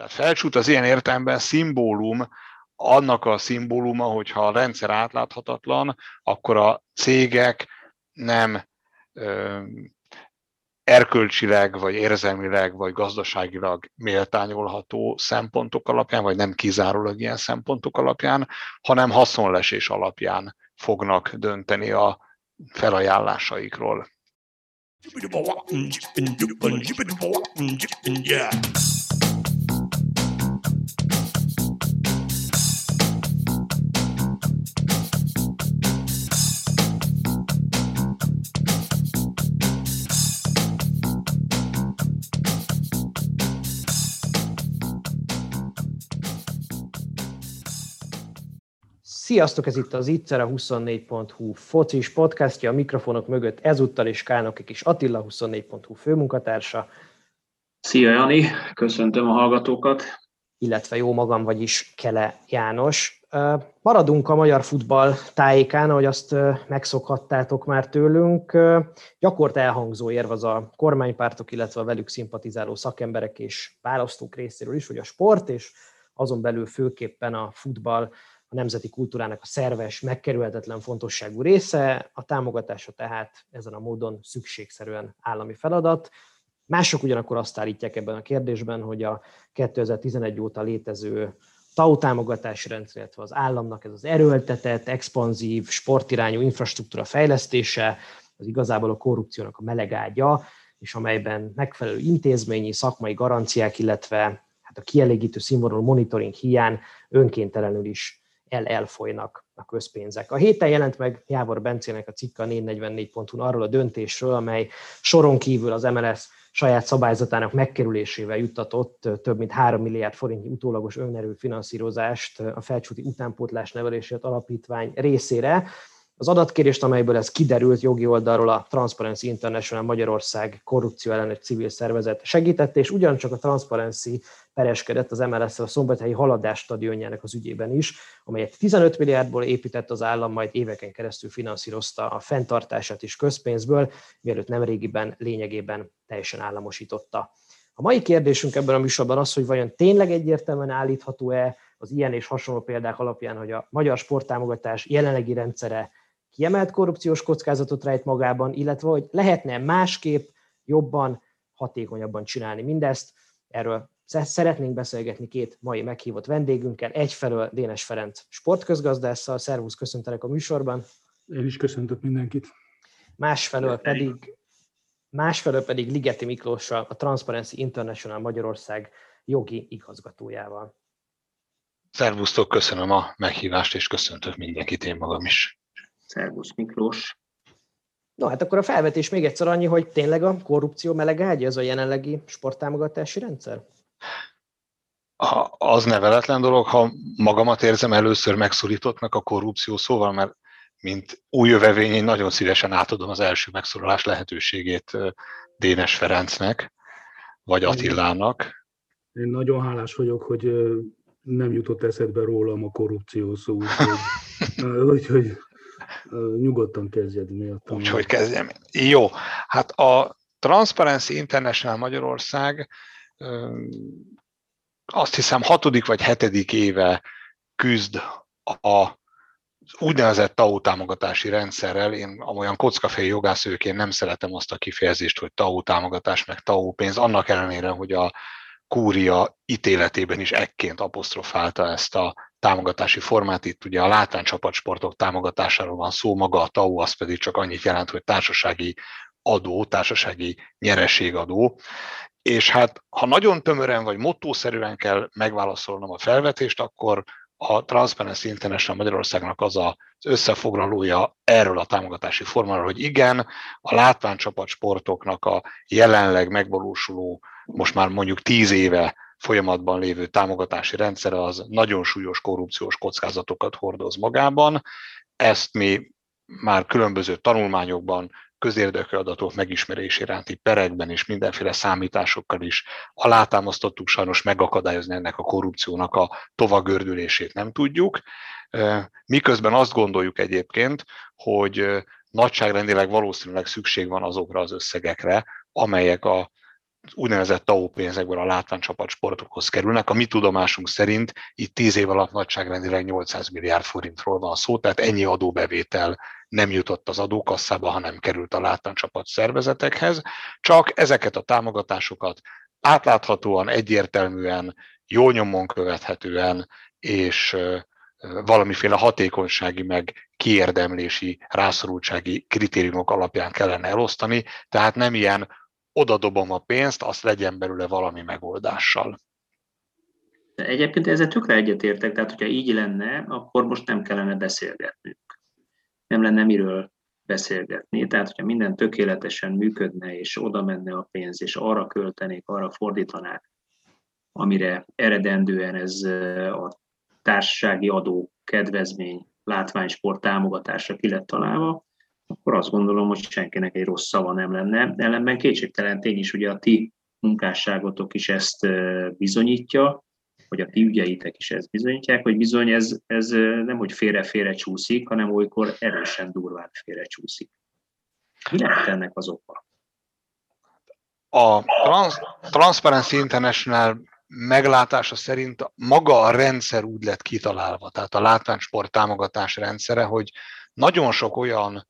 Tehát felcsút az ilyen értelemben szimbólum, annak a szimbóluma, hogyha a rendszer átláthatatlan, akkor a cégek nem erkölcsileg, vagy érzelmileg, vagy gazdaságilag méltányolható szempontok alapján, vagy nem kizárólag ilyen szempontok alapján, hanem haszonlesés alapján fognak dönteni a felajánlásaikról. Yeah. Sziasztok, ez itt az Itzer, a 24.hu focis podcastja, a mikrofonok mögött ezúttal is Kálnoki és Attila, 24.hu főmunkatársa. Szia Jani, köszöntöm a hallgatókat. Illetve jó magam, vagyis Kele János. Maradunk a magyar futball tájékán, ahogy azt megszokhattátok már tőlünk. Gyakort elhangzó érv az a kormánypártok, illetve a velük szimpatizáló szakemberek és választók részéről is, hogy a sport és azon belül főképpen a futball a nemzeti kultúrának a szerves, megkerülhetetlen fontosságú része, a támogatása tehát ezen a módon szükségszerűen állami feladat. Mások ugyanakkor azt állítják ebben a kérdésben, hogy a 2011 óta létező TAU támogatási rendszer, illetve az államnak ez az erőltetett, expanzív, sportirányú infrastruktúra fejlesztése, az igazából a korrupciónak a melegágya, és amelyben megfelelő intézményi, szakmai garanciák, illetve hát a kielégítő színvonalú monitoring hiány önkéntelenül is el elfolynak a közpénzek. A héten jelent meg Jávor Bencének a cikka 444.hu arról a döntésről, amely soron kívül az MLS saját szabályzatának megkerülésével juttatott több mint 3 milliárd forintnyi utólagos önerő finanszírozást a felcsúti utánpótlás nevelését alapítvány részére. Az adatkérést, amelyből ez kiderült jogi oldalról a Transparency International Magyarország korrupció ellenes civil szervezet segített, és ugyancsak a Transparency pereskedett az MLS a szombathelyi haladás stadionjának az ügyében is, amelyet 15 milliárdból épített az állam, majd éveken keresztül finanszírozta a fenntartását is közpénzből, mielőtt nem régiben lényegében teljesen államosította. A mai kérdésünk ebben a műsorban az, hogy vajon tényleg egyértelműen állítható-e az ilyen és hasonló példák alapján, hogy a magyar sporttámogatás jelenlegi rendszere kiemelt korrupciós kockázatot rejt magában, illetve hogy lehetne másképp, jobban, hatékonyabban csinálni mindezt. Erről szeretnénk beszélgetni két mai meghívott vendégünkkel. Egyfelől Dénes Ferenc sportközgazdásszal. Szervusz, köszöntelek a műsorban. Én is köszöntök mindenkit. Másfelől pedig, másfelől pedig Ligeti Miklóssal, a Transparency International Magyarország jogi igazgatójával. Szervusztok, köszönöm a meghívást, és köszöntök mindenkit én magam is. Szervusz Miklós. No, hát akkor a felvetés még egyszer annyi, hogy tényleg a korrupció meleg ágya ez a jelenlegi sporttámogatási rendszer? Az neveletlen dolog, ha magamat érzem először megszorítottnak a korrupció szóval, mert mint új jövevény, én nagyon szívesen átadom az első megszólalás lehetőségét Dénes Ferencnek, vagy Attilának. Én nagyon hálás vagyok, hogy nem jutott eszedbe rólam a korrupció szó, úgyhogy, úgyhogy nyugodtan kezdjed miattam. Úgyhogy kezdjem. Jó, hát a Transparency International Magyarország azt hiszem hatodik vagy hetedik éve küzd a úgynevezett TAO támogatási rendszerrel, én amolyan kockafej jogászőként nem szeretem azt a kifejezést, hogy TAO támogatás, meg TAO pénz, annak ellenére, hogy a kúria ítéletében is ekként apostrofálta ezt a támogatási formát. Itt ugye a látványcsapatsportok támogatásáról van szó, maga a TAO az pedig csak annyit jelent, hogy társasági adó, társasági nyereségadó. És hát, ha nagyon tömören vagy mottószerűen kell megválaszolnom a felvetést, akkor a Transparency International Magyarországnak az az összefoglalója erről a támogatási formáról, hogy igen, a látványcsapat sportoknak a jelenleg megvalósuló, most már mondjuk tíz éve folyamatban lévő támogatási rendszere az nagyon súlyos korrupciós kockázatokat hordoz magában. Ezt mi már különböző tanulmányokban, közérdekű adatok megismerés iránti perekben és mindenféle számításokkal is alátámasztottuk, sajnos megakadályozni ennek a korrupciónak a tovagördülését nem tudjuk. Miközben azt gondoljuk egyébként, hogy nagyságrendileg valószínűleg szükség van azokra az összegekre, amelyek a úgynevezett TAO pénzekből a látványcsapat sportokhoz kerülnek. A mi tudomásunk szerint itt 10 év alatt nagyságrendileg 800 milliárd forintról van szó, tehát ennyi adóbevétel nem jutott az adókasszába, hanem került a látványcsapat szervezetekhez. Csak ezeket a támogatásokat átláthatóan, egyértelműen, jó nyomon követhetően és valamiféle hatékonysági meg kiérdemlési, rászorultsági kritériumok alapján kellene elosztani, tehát nem ilyen odadobom a pénzt, azt legyen belőle valami megoldással. Egyébként ezzel tökre egyetértek, tehát hogyha így lenne, akkor most nem kellene beszélgetnünk. Nem lenne miről beszélgetni. Tehát, hogyha minden tökéletesen működne, és oda menne a pénz, és arra költenék, arra fordítanák, amire eredendően ez a társasági adó, kedvezmény, látványsport támogatásra ki lett találva, akkor azt gondolom, hogy senkinek egy rossz szava nem lenne. Ellenben kétségtelen tény is, ugye a ti munkásságotok is ezt bizonyítja, hogy a ti ügyeitek is ezt bizonyítják, hogy bizony ez, ez nem, hogy félre-félre csúszik, hanem olykor erősen durván félre csúszik. Mi lehet ennek az oka? A Trans- Transparency International meglátása szerint maga a rendszer úgy lett kitalálva, tehát a látványsport támogatás rendszere, hogy nagyon sok olyan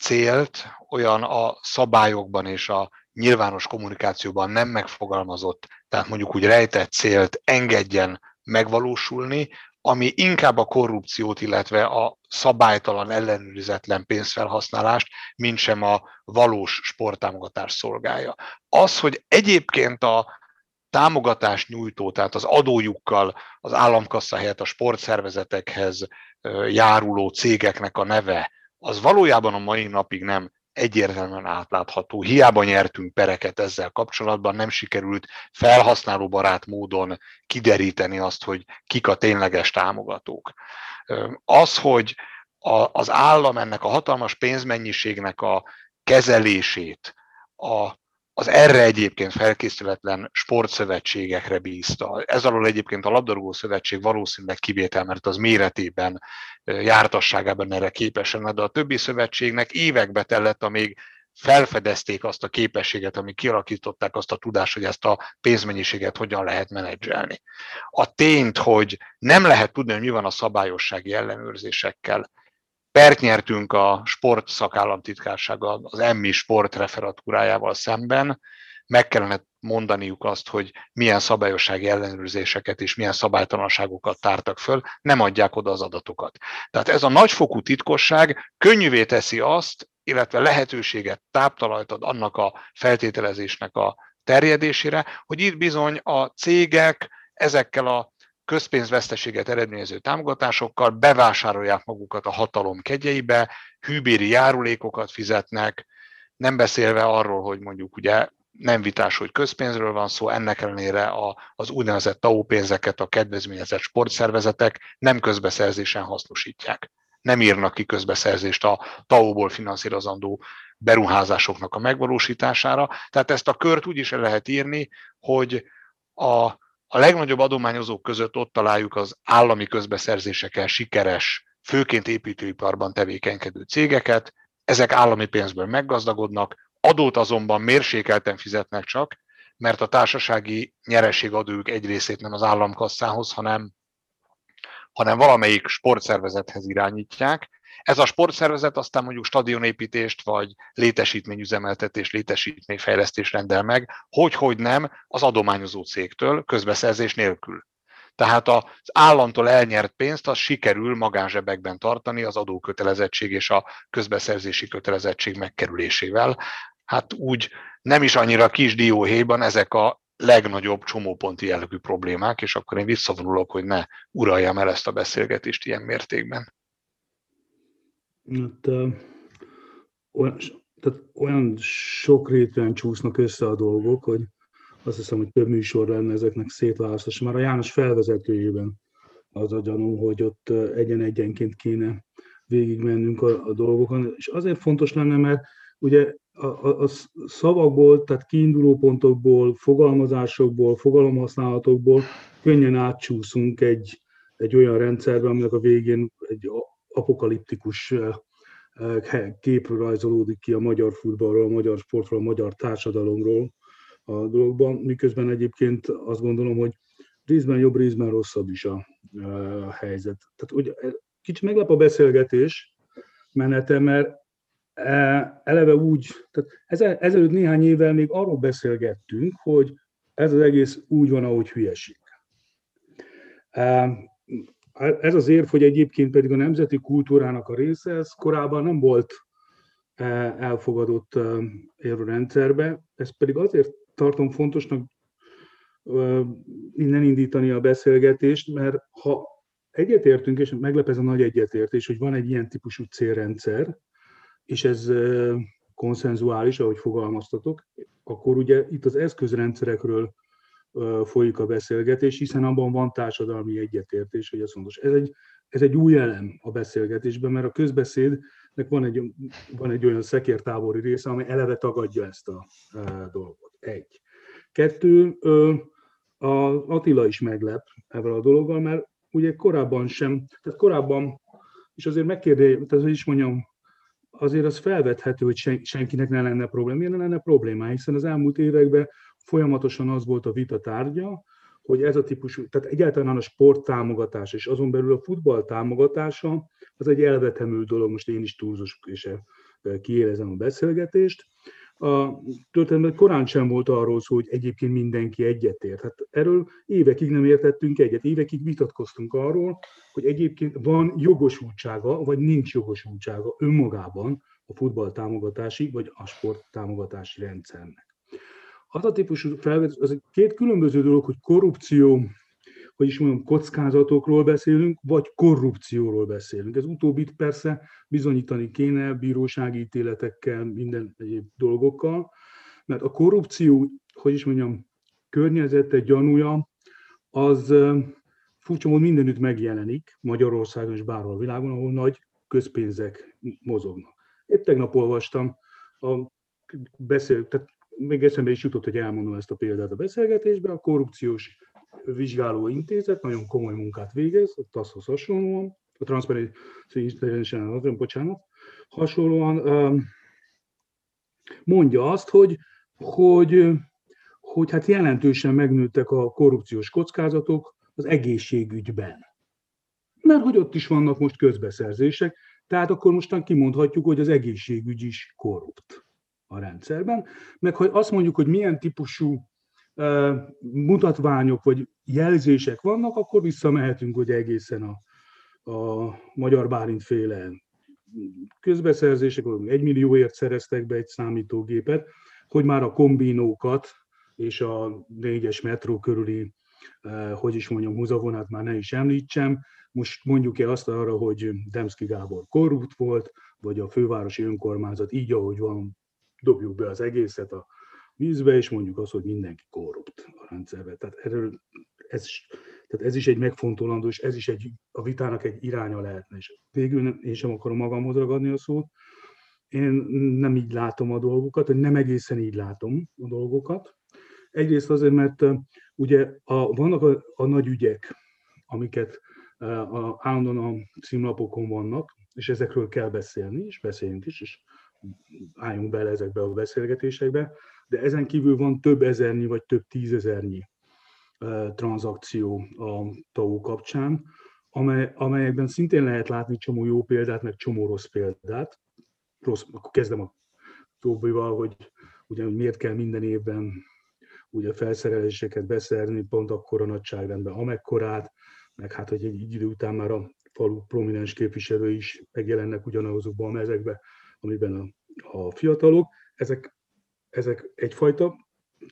célt, olyan a szabályokban és a nyilvános kommunikációban nem megfogalmazott, tehát mondjuk úgy rejtett célt engedjen megvalósulni, ami inkább a korrupciót, illetve a szabálytalan, ellenőrizetlen pénzfelhasználást, mint sem a valós sporttámogatás szolgálja. Az, hogy egyébként a támogatás nyújtó, tehát az adójukkal az államkassa helyett a sportszervezetekhez járuló cégeknek a neve, az valójában a mai napig nem egyértelműen átlátható. Hiába nyertünk pereket ezzel kapcsolatban, nem sikerült felhasználóbarát módon kideríteni azt, hogy kik a tényleges támogatók. Az, hogy az állam ennek a hatalmas pénzmennyiségnek a kezelését, a az erre egyébként felkészületlen sportszövetségekre bízta. Ez alól egyébként a labdarúgó szövetség valószínűleg kivétel, mert az méretében, jártasságában erre képesen, de a többi szövetségnek évekbe tellett, amíg felfedezték azt a képességet, amíg kialakították azt a tudást, hogy ezt a pénzmennyiséget hogyan lehet menedzselni. A tényt, hogy nem lehet tudni, hogy mi van a szabályossági ellenőrzésekkel, Pert nyertünk a sport szakállamtitkársággal, az EMMI sport referatúrájával szemben, meg kellene mondaniuk azt, hogy milyen szabályossági ellenőrzéseket és milyen szabálytalanságokat tártak föl, nem adják oda az adatokat. Tehát ez a nagyfokú titkosság könnyűvé teszi azt, illetve lehetőséget, táptalajt ad annak a feltételezésnek a terjedésére, hogy itt bizony a cégek ezekkel a közpénzveszteséget eredményező támogatásokkal bevásárolják magukat a hatalom kegyeibe, hűbéri járulékokat fizetnek, nem beszélve arról, hogy mondjuk ugye nem vitás, hogy közpénzről van szó, ennek ellenére a, az úgynevezett TAO pénzeket a kedvezményezett sportszervezetek nem közbeszerzésen hasznosítják. Nem írnak ki közbeszerzést a TAO-ból finanszírozandó beruházásoknak a megvalósítására. Tehát ezt a kört úgy is el lehet írni, hogy a a legnagyobb adományozók között ott találjuk az állami közbeszerzésekkel sikeres, főként építőiparban tevékenykedő cégeket, ezek állami pénzből meggazdagodnak, adót azonban mérsékelten fizetnek csak, mert a társasági nyerességadójuk egy részét nem az államkasszához, hanem, hanem valamelyik sportszervezethez irányítják, ez a sportszervezet aztán mondjuk stadionépítést, vagy létesítményüzemeltetés, létesítményfejlesztést rendel meg, hogy-hogy nem az adományozó cégtől közbeszerzés nélkül. Tehát az államtól elnyert pénzt az sikerül magánzsebekben tartani az adókötelezettség és a közbeszerzési kötelezettség megkerülésével. Hát úgy nem is annyira kis dióhéjban ezek a legnagyobb csomóponti jellegű problémák, és akkor én visszavonulok, hogy ne uraljam el ezt a beszélgetést ilyen mértékben. Hát, olyan, tehát olyan sokrétűen csúsznak össze a dolgok, hogy azt hiszem, hogy több műsor lenne ezeknek szétválasztása. Már a János felvezetőjében az a gyanú, hogy ott egyen-egyenként kéne végigmennünk a, a dolgokon. És azért fontos lenne, mert ugye a, a, a szavakból, tehát kiinduló pontokból, fogalmazásokból, fogalomhasználatokból könnyen átcsúszunk egy, egy olyan rendszerbe, aminek a végén egy apokaliptikus kép rajzolódik ki a magyar futballról, a magyar sportról, a magyar társadalomról, a dologban, miközben egyébként azt gondolom, hogy részben jobb, részben rosszabb is a, a helyzet. Tehát ugye, kicsit meglep a beszélgetés menete, mert eleve úgy, tehát ezelőtt néhány évvel még arról beszélgettünk, hogy ez az egész úgy van, ahogy hülyeség. E, ez az érv, hogy egyébként pedig a nemzeti kultúrának a része, ez korábban nem volt e, elfogadott érvrendszerbe, ez pedig azért tartom fontosnak innen indítani a beszélgetést, mert ha egyetértünk, és meglep ez a nagy egyetértés, hogy van egy ilyen típusú célrendszer, és ez konszenzuális, ahogy fogalmaztatok, akkor ugye itt az eszközrendszerekről folyik a beszélgetés, hiszen abban van társadalmi egyetértés, hogy ez fontos. Ez egy, ez egy új elem a beszélgetésben, mert a közbeszédnek van egy, van egy olyan szekértábori része, ami eleve tagadja ezt a, dolgot. Egy. Kettő, a Attila is meglep ebben a dologgal, mert ugye korábban sem, tehát korábban, és azért megkérdezi, tehát hogy is mondjam, azért az felvethető, hogy sen, senkinek ne lenne probléma. Miért ne lenne probléma? Hiszen az elmúlt években folyamatosan az volt a vita tárgya, hogy ez a típusú, tehát egyáltalán a sport támogatása, és azon belül a futball támogatása, az egy elvetemű dolog, most én is túlzos és kiélezem a beszélgetést, a történetben korán sem volt arról szó, hogy egyébként mindenki egyetért. Hát erről évekig nem értettünk egyet, évekig vitatkoztunk arról, hogy egyébként van jogosultsága, vagy nincs jogosultsága önmagában a futball támogatási, vagy a sport támogatási rendszernek. Az a típusú felvetés, az két különböző dolog, hogy korrupció hogy is mondjam, kockázatokról beszélünk, vagy korrupcióról beszélünk. Ez utóbbit persze bizonyítani kéne bírósági ítéletekkel, minden egyéb dolgokkal, mert a korrupció, hogy is mondjam, környezete, gyanúja, az furcsa módon mindenütt megjelenik, Magyarországon és bárhol a világon, ahol nagy közpénzek mozognak. Épp tegnap olvastam a beszél, tehát még eszembe is jutott, hogy elmondom ezt a példát a beszélgetésben, a korrupciós vizsgáló intézet nagyon komoly munkát végez, a TASZ-hoz hasonlóan, a Transparency International, bocsánat, hasonlóan mondja azt, hogy, hogy, hogy hát jelentősen megnőttek a korrupciós kockázatok az egészségügyben. Mert hogy ott is vannak most közbeszerzések, tehát akkor mostan kimondhatjuk, hogy az egészségügy is korrupt a rendszerben, meg hogy azt mondjuk, hogy milyen típusú mutatványok vagy jelzések vannak, akkor visszamehetünk hogy egészen a, a Magyar Bálint féle közbeszerzések, egy millióért szereztek be egy számítógépet, hogy már a kombinókat és a négyes metró körüli, hogy is mondjam, húzavonát már ne is említsem. Most mondjuk-e azt arra, hogy Demszki Gábor korrupt volt, vagy a fővárosi önkormányzat így, ahogy van, dobjuk be az egészet a vízbe, és mondjuk azt, hogy mindenki korrupt a rendszerbe. Tehát, erről, ez, tehát ez is egy megfontolandó, és ez is egy, a vitának egy iránya lehetne. És végül én sem akarom magamhoz ragadni a szót. Én nem így látom a dolgokat, vagy nem egészen így látom a dolgokat. Egyrészt azért, mert ugye a, vannak a, a nagy ügyek, amiket a, állandóan a címlapokon vannak, és ezekről kell beszélni, és beszéljünk is, és álljunk bele ezekbe a beszélgetésekbe de ezen kívül van több ezernyi vagy több tízezernyi tranzakció a TAO kapcsán, amely, amelyekben szintén lehet látni csomó jó példát, meg csomó rossz példát. Rossz, akkor kezdem a Tóbival, hogy ugye miért kell minden évben ugye felszereléseket beszerni, pont akkor a nagyságrendben amekkorát, meg hát, hogy egy idő után már a falu prominens képviselő is megjelennek ugyanazokban a mezekben, amiben a, a fiatalok. Ezek ezek egyfajta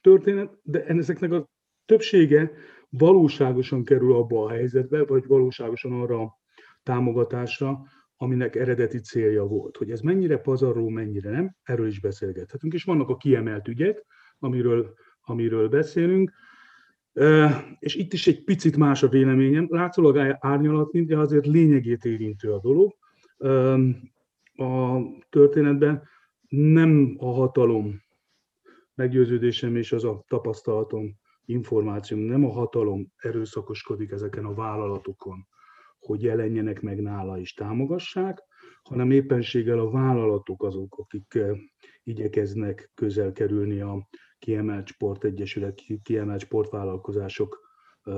történet, de ezeknek a többsége valóságosan kerül abba a helyzetbe, vagy valóságosan arra a támogatásra, aminek eredeti célja volt. Hogy ez mennyire pazarló, mennyire nem, erről is beszélgethetünk. És vannak a kiemelt ügyek, amiről, amiről beszélünk, és itt is egy picit más a véleményem. Látszólag árnyalat, de azért lényegét érintő a dolog. A történetben nem a hatalom meggyőződésem és az a tapasztalatom, információm, nem a hatalom erőszakoskodik ezeken a vállalatokon, hogy jelenjenek meg nála és támogassák, hanem éppenséggel a vállalatok azok, akik igyekeznek közel kerülni a kiemelt sportegyesület, kiemelt sportvállalkozások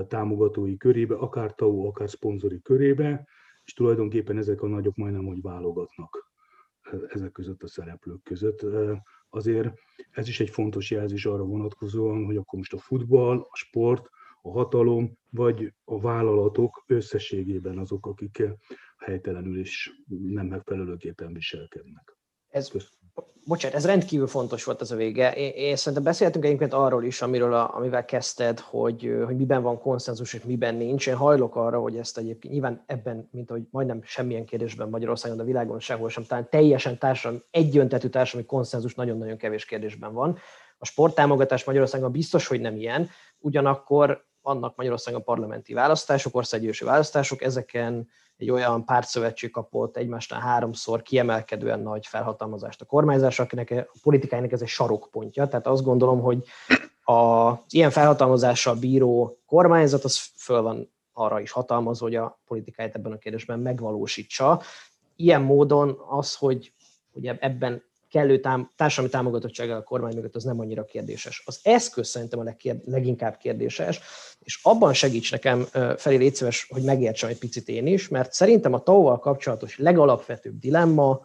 támogatói körébe, akár TAO, akár szponzori körébe, és tulajdonképpen ezek a nagyok majdnem, hogy válogatnak ezek között a szereplők között. Azért ez is egy fontos jelzés arra vonatkozóan, hogy akkor most a futball, a sport, a hatalom, vagy a vállalatok összességében azok, akik helytelenül is nem megfelelőképpen viselkednek. Ez, bocsánat, ez rendkívül fontos volt az a vége. Én, én szerintem beszéltünk egyébként arról is, amiről a, amivel kezdted, hogy, hogy miben van konszenzus és miben nincs. Én hajlok arra, hogy ezt egyébként nyilván ebben, mint ahogy majdnem semmilyen kérdésben Magyarországon, de a világon sehol sem, talán teljesen társadalmi, egyöntetű társadalmi konszenzus nagyon-nagyon kevés kérdésben van. A sporttámogatás Magyarországon biztos, hogy nem ilyen, ugyanakkor vannak Magyarországon parlamenti választások, országgyűlési választások, ezeken egy olyan pártszövetség kapott egymásnál háromszor kiemelkedően nagy felhatalmazást a kormányzás, akinek a politikájának ez egy sarokpontja. Tehát azt gondolom, hogy az ilyen felhatalmazással bíró kormányzat az föl van arra is hatalmazva, hogy a politikáját ebben a kérdésben megvalósítsa. Ilyen módon az, hogy, hogy ebben kellő tám- társadalmi támogatottsága a kormány mögött az nem annyira kérdéses. Az eszköz szerintem a legkér- leginkább kérdéses, és abban segíts nekem felé légy szíves, hogy megértsem egy picit én is, mert szerintem a tao kapcsolatos legalapvetőbb dilemma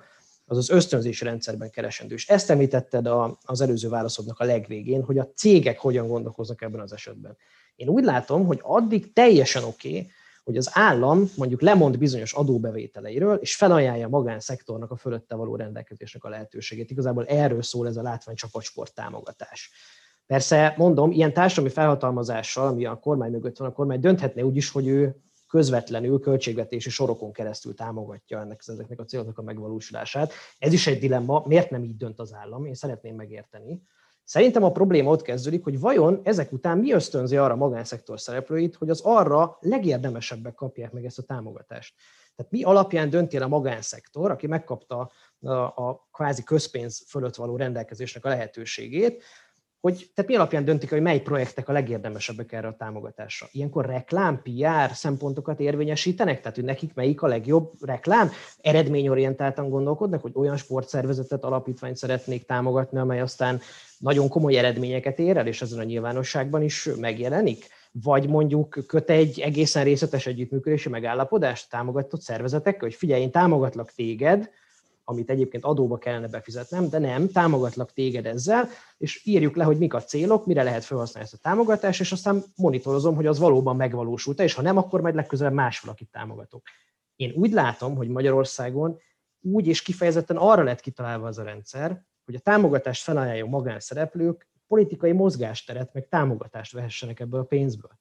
az az ösztönzési rendszerben keresendő. És ezt említetted a, az előző válaszodnak a legvégén, hogy a cégek hogyan gondolkoznak ebben az esetben. Én úgy látom, hogy addig teljesen oké, okay, hogy az állam mondjuk lemond bizonyos adóbevételeiről, és felajánlja a magánszektornak a fölötte való rendelkezésnek a lehetőségét. Igazából erről szól ez a látványcsapatsport támogatás. Persze, mondom, ilyen társadalmi felhatalmazással, ami a kormány mögött van, a kormány dönthetne úgy is, hogy ő közvetlenül költségvetési sorokon keresztül támogatja ennek, ezeknek a céloknak a megvalósulását. Ez is egy dilemma, miért nem így dönt az állam, én szeretném megérteni. Szerintem a probléma ott kezdődik, hogy vajon ezek után mi ösztönzi arra a magánszektor szereplőit, hogy az arra legérdemesebbek kapják meg ezt a támogatást. Tehát mi alapján dönti el a magánszektor, aki megkapta a, a kvázi közpénz fölött való rendelkezésnek a lehetőségét, hogy tehát mi alapján döntik, hogy mely projektek a legérdemesebbek erre a támogatásra. Ilyenkor reklám, PR szempontokat érvényesítenek, tehát hogy nekik melyik a legjobb reklám, eredményorientáltan gondolkodnak, hogy olyan sportszervezetet, alapítványt szeretnék támogatni, amely aztán nagyon komoly eredményeket ér el, és ezen a nyilvánosságban is megjelenik? Vagy mondjuk köt egy egészen részletes együttműködési megállapodást támogatott szervezetekkel, hogy figyelj, én támogatlak téged, amit egyébként adóba kellene befizetnem, de nem, támogatlak téged ezzel, és írjuk le, hogy mik a célok, mire lehet felhasználni ezt a támogatást, és aztán monitorozom, hogy az valóban megvalósult és ha nem, akkor majd legközelebb más valakit támogatok. Én úgy látom, hogy Magyarországon úgy és kifejezetten arra lett kitalálva az a rendszer, hogy a támogatást felajánló magánszereplők politikai mozgásteret, meg támogatást vehessenek ebből a pénzből.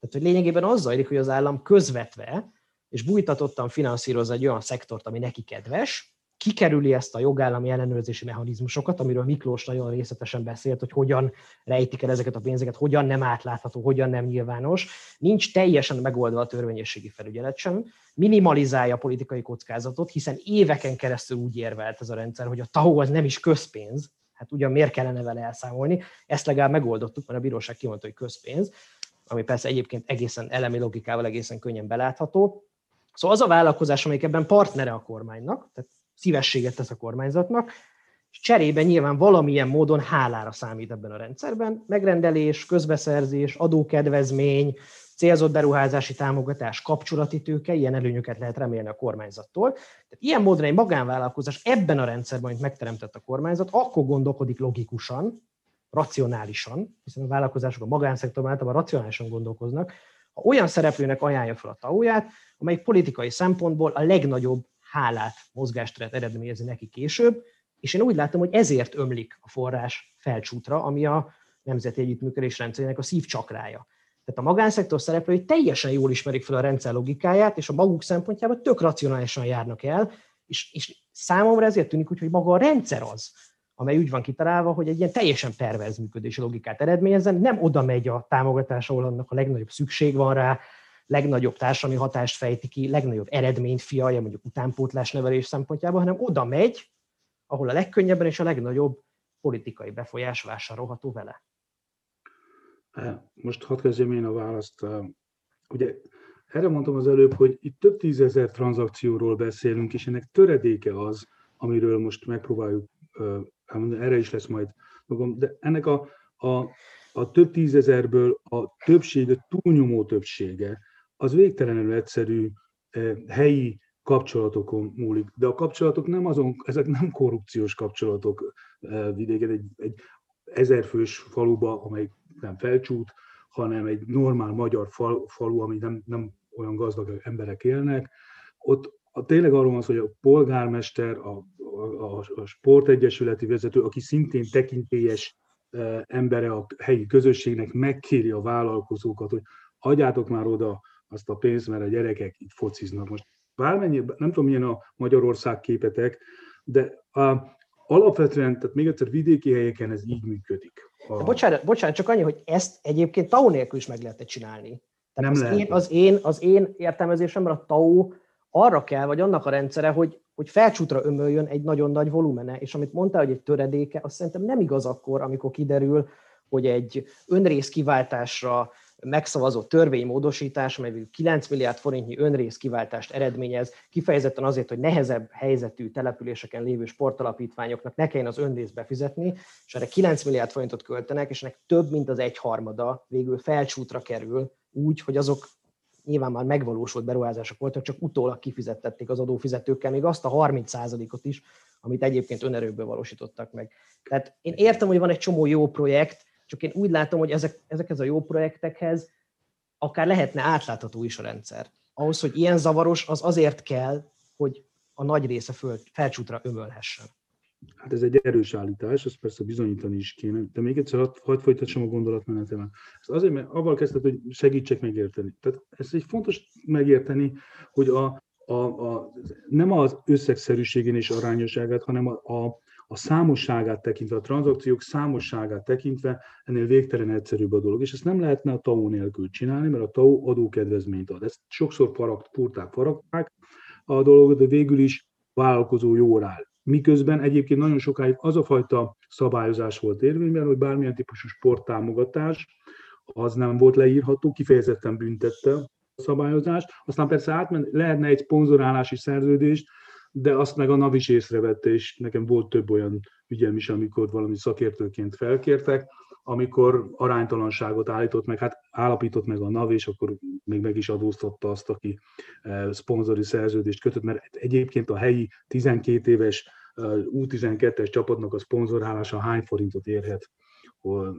Tehát, hogy lényegében az zajlik, hogy az állam közvetve és bújtatottan finanszíroz egy olyan szektort, ami neki kedves, kikerüli ezt a jogállami ellenőrzési mechanizmusokat, amiről Miklós nagyon részletesen beszélt, hogy hogyan rejtik el ezeket a pénzeket, hogyan nem átlátható, hogyan nem nyilvános. Nincs teljesen megoldva a törvényességi felügyelet sem, minimalizálja a politikai kockázatot, hiszen éveken keresztül úgy érvelt ez a rendszer, hogy a TAO az nem is közpénz, hát ugyan miért kellene vele elszámolni, ezt legalább megoldottuk, mert a bíróság kimondta, hogy közpénz, ami persze egyébként egészen elemi logikával egészen könnyen belátható. Szóval az a vállalkozás, amelyik ebben partnere a kormánynak, tehát szívességet tesz a kormányzatnak, és cserébe nyilván valamilyen módon hálára számít ebben a rendszerben. Megrendelés, közbeszerzés, adókedvezmény, célzott beruházási támogatás, kapcsolati tőke, ilyen előnyöket lehet remélni a kormányzattól. Tehát ilyen módon egy magánvállalkozás ebben a rendszerben, amit megteremtett a kormányzat, akkor gondolkodik logikusan, racionálisan, hiszen a vállalkozások a magánszektorban általában racionálisan gondolkoznak, ha olyan szereplőnek ajánlja fel a tauját, amely politikai szempontból a legnagyobb hálát, mozgásteret eredményezi neki később, és én úgy látom, hogy ezért ömlik a forrás felcsútra, ami a nemzeti együttműködés rendszerének a szívcsakrája. Tehát a magánszektor szereplői teljesen jól ismerik fel a rendszer logikáját, és a maguk szempontjában tök racionálisan járnak el, és, és számomra ezért tűnik úgy, hogy maga a rendszer az, amely úgy van kitalálva, hogy egy ilyen teljesen perverz működési logikát eredményezzen, nem oda megy a támogatás, ahol annak a legnagyobb szükség van rá, legnagyobb társadalmi hatást fejti ki, legnagyobb eredményt fialja, mondjuk utánpótlás nevelés szempontjából, hanem oda megy, ahol a legkönnyebben és a legnagyobb politikai befolyás vásárolható vele. Most hadd kezdjem én a választ. Ugye erre mondtam az előbb, hogy itt több tízezer tranzakcióról beszélünk, és ennek töredéke az, amiről most megpróbáljuk, erre is lesz majd magam, de ennek a, a, a több tízezerből a többsége, túlnyomó többsége, az végtelenül egyszerű helyi kapcsolatokon múlik. De a kapcsolatok nem azon, ezek nem korrupciós kapcsolatok vidéken, egy, egy ezerfős faluba, amely nem felcsút, hanem egy normál magyar fal, falu, ami nem, nem olyan gazdag emberek élnek. Ott a, tényleg arról van szó, hogy a polgármester, a, a, a sportegyesületi vezető, aki szintén tekintélyes e, embere a helyi közösségnek, megkéri a vállalkozókat, hogy adjátok már oda azt a pénzt, mert a gyerekek itt fociznak. Most bármennyi, nem tudom milyen a Magyarország képetek, de a, alapvetően, tehát még egyszer vidéki helyeken ez így működik. A... De bocsánat, bocsánat, csak annyi, hogy ezt egyébként TAO nélkül is meg lehetne csinálni. Tehát nem az, lehet. én, az, én, az én értelmezésemben a TAO arra kell, vagy annak a rendszere, hogy, hogy felcsútra ömöljön egy nagyon nagy volumene, és amit mondtál, hogy egy töredéke, azt szerintem nem igaz akkor, amikor kiderül, hogy egy önrész kiváltásra megszavazott törvénymódosítás, amely 9 milliárd forintnyi önrész kiváltást eredményez, kifejezetten azért, hogy nehezebb helyzetű településeken lévő sportalapítványoknak ne kelljen az önrész befizetni, és erre 9 milliárd forintot költenek, és ennek több, mint az egyharmada végül felcsútra kerül, úgy, hogy azok nyilván már megvalósult beruházások voltak, csak utólag kifizettették az adófizetőkkel még azt a 30%-ot is, amit egyébként önerőből valósítottak meg. Tehát én értem, hogy van egy csomó jó projekt, csak én úgy látom, hogy ezek, ezekhez a jó projektekhez akár lehetne átlátható is a rendszer. Ahhoz, hogy ilyen zavaros, az azért kell, hogy a nagy része föl, felcsútra ömölhessen. Hát ez egy erős állítás, ezt persze bizonyítani is kéne, de még egyszer hadd, hadd folytassam a gondolatmenetemet. Ez azért, mert avval kezdett, hogy segítsek megérteni. Tehát ez egy fontos megérteni, hogy a, a, a, nem az összegszerűségén és arányosságát, hanem a, a, a számosságát tekintve, a tranzakciók számosságát tekintve ennél végtelen egyszerűbb a dolog. És ezt nem lehetne a TAO nélkül csinálni, mert a TAO adókedvezményt ad. Ezt sokszor faragt, furták, faragták a dolgot, de végül is vállalkozó jól áll. Miközben egyébként nagyon sokáig az a fajta szabályozás volt érvényben, hogy bármilyen típusú sporttámogatás az nem volt leírható, kifejezetten büntette a szabályozást. Aztán persze átment, lehetne egy szponzorálási szerződést, de azt meg a NAV is észrevette, és nekem volt több olyan ügyem is, amikor valami szakértőként felkértek, amikor aránytalanságot állított meg, hát állapított meg a NAV, és akkor még meg is adóztatta azt, aki eh, szponzori szerződést kötött, mert egyébként a helyi 12 éves eh, U12-es csapatnak a szponzorálása hány forintot érhet?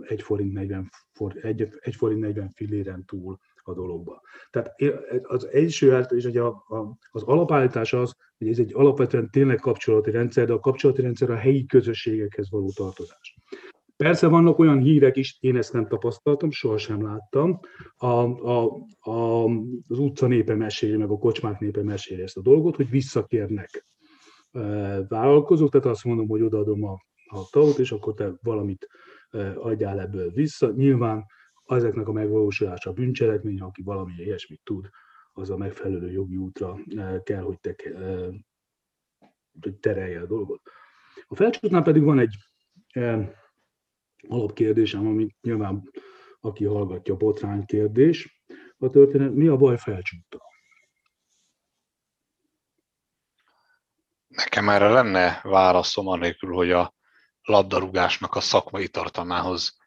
1 forint 40, for, 1, 1 forint 40 filléren túl a dologba. Tehát az első, és ugye az alapállítás az, hogy ez egy alapvetően tényleg kapcsolati rendszer, de a kapcsolati rendszer a helyi közösségekhez való tartozás. Persze vannak olyan hírek is, én ezt nem tapasztaltam, sohasem láttam. A, a, a, az utca népe meséli, meg a kocsmák népe meséli ezt a dolgot, hogy visszakérnek vállalkozók, tehát azt mondom, hogy odaadom a, a tavot, és akkor te valamit adjál ebből vissza. Nyilván ezeknek a megvalósulása a bűncselekmény, aki valami ilyesmit tud, az a megfelelő jogi útra kell, hogy, te, hogy terelje a dolgot. A felcsútnál pedig van egy alapkérdésem, ami nyilván aki hallgatja, botrány kérdés. A történet, mi a baj felcsúttal? Nekem erre lenne válaszom anélkül, hogy a labdarúgásnak a szakmai tartalmához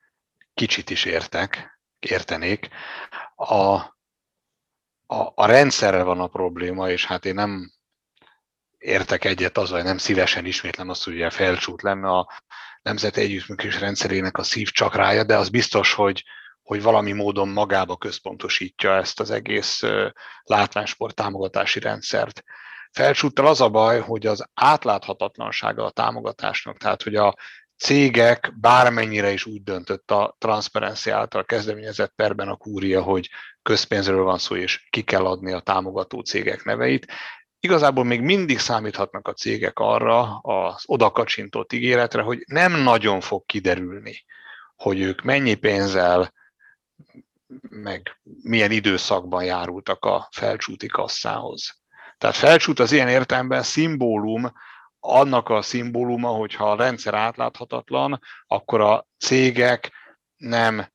kicsit is értek, értenék. A, a, a rendszerre van a probléma, és hát én nem értek egyet azzal, hogy nem szívesen ismétlem azt, hogy ugye felcsút lenne a Nemzeti Együttműködés rendszerének a szívcsakrája, de az biztos, hogy, hogy valami módon magába központosítja ezt az egész látványsport támogatási rendszert. Felcsúttal az a baj, hogy az átláthatatlansága a támogatásnak, tehát hogy a cégek bármennyire is úgy döntött a Transparency által kezdeményezett perben a kúria, hogy közpénzről van szó, és ki kell adni a támogató cégek neveit. Igazából még mindig számíthatnak a cégek arra az odakacsintott ígéretre, hogy nem nagyon fog kiderülni, hogy ők mennyi pénzzel, meg milyen időszakban járultak a felcsúti kasszához. Tehát felcsút az ilyen értelemben szimbólum, annak a szimbóluma, hogyha a rendszer átláthatatlan, akkor a cégek nem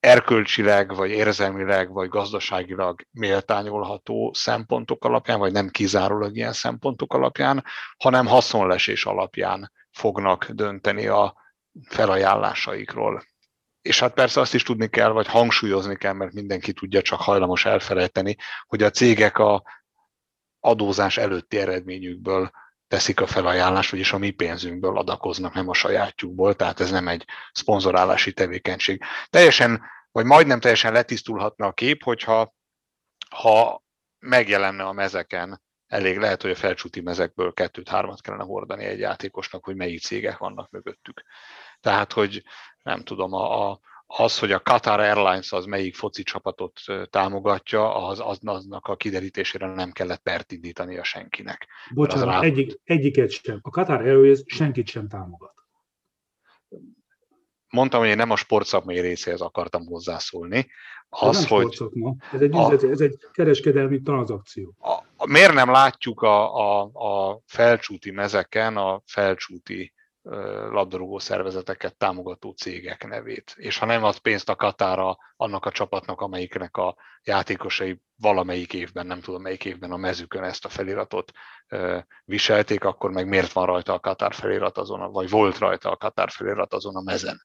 erkölcsileg, vagy érzelmileg, vagy gazdaságilag méltányolható szempontok alapján, vagy nem kizárólag ilyen szempontok alapján, hanem haszonlesés alapján fognak dönteni a felajánlásaikról. És hát persze azt is tudni kell, vagy hangsúlyozni kell, mert mindenki tudja, csak hajlamos elfelejteni, hogy a cégek a adózás előtti eredményükből teszik a felajánlást, vagyis a mi pénzünkből adakoznak, nem a sajátjukból, tehát ez nem egy szponzorálási tevékenység. Teljesen, vagy majdnem teljesen letisztulhatna a kép, hogyha ha megjelenne a mezeken, elég lehet, hogy a felcsúti mezekből kettőt-hármat kellene hordani egy játékosnak, hogy melyik cégek vannak mögöttük. Tehát, hogy nem tudom, a, a, az, hogy a Qatar Airlines az melyik foci csapatot támogatja, az, az aznak a kiderítésére nem kellett pert indítani a senkinek. Bocsánat, rá... egyik, egyiket sem. A Qatar Airways senkit sem támogat. Mondtam, hogy én nem a sportszakmai részéhez akartam hozzászólni. Az, ez hogy ez egy, a, ez egy kereskedelmi tranzakció. A, a, miért nem látjuk a, a, a felcsúti mezeken a felcsúti labdarúgó szervezeteket támogató cégek nevét. És ha nem ad pénzt a Katára annak a csapatnak, amelyiknek a játékosai valamelyik évben, nem tudom melyik évben a mezükön ezt a feliratot viselték, akkor meg miért van rajta a Katár felirat azon, vagy volt rajta a Katár felirat azon a mezen.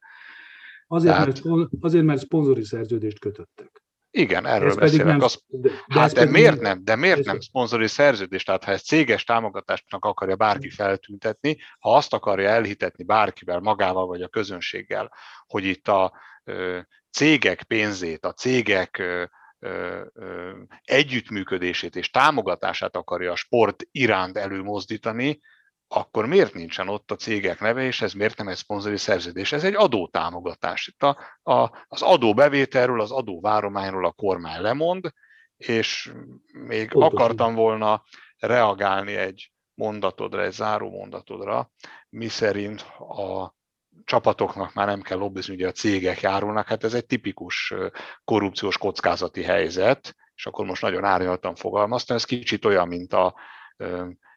Azért, Tehát, mert, azért, mert szponzori szerződést kötöttek. Igen, erről ez beszélek. Nem, az, de, de hát de miért nem? De miért nem szponzori szerződés? Tehát ha egy céges támogatásnak akarja bárki feltüntetni, ha azt akarja elhitetni bárkivel, magával vagy a közönséggel, hogy itt a ö, cégek pénzét, a cégek ö, ö, együttműködését és támogatását akarja a sport iránt előmozdítani, akkor miért nincsen ott a cégek neve, és ez miért nem egy szponzori szerződés? Ez egy adótámogatás. Itt a, a, az adóbevételről, az adóvárományról a kormány lemond, és még Pontosan. akartam volna reagálni egy mondatodra, egy záró mondatodra, mi szerint a csapatoknak már nem kell lobbizni, ugye a cégek járulnak, hát ez egy tipikus korrupciós kockázati helyzet, és akkor most nagyon árnyaltan fogalmaztam, ez kicsit olyan, mint a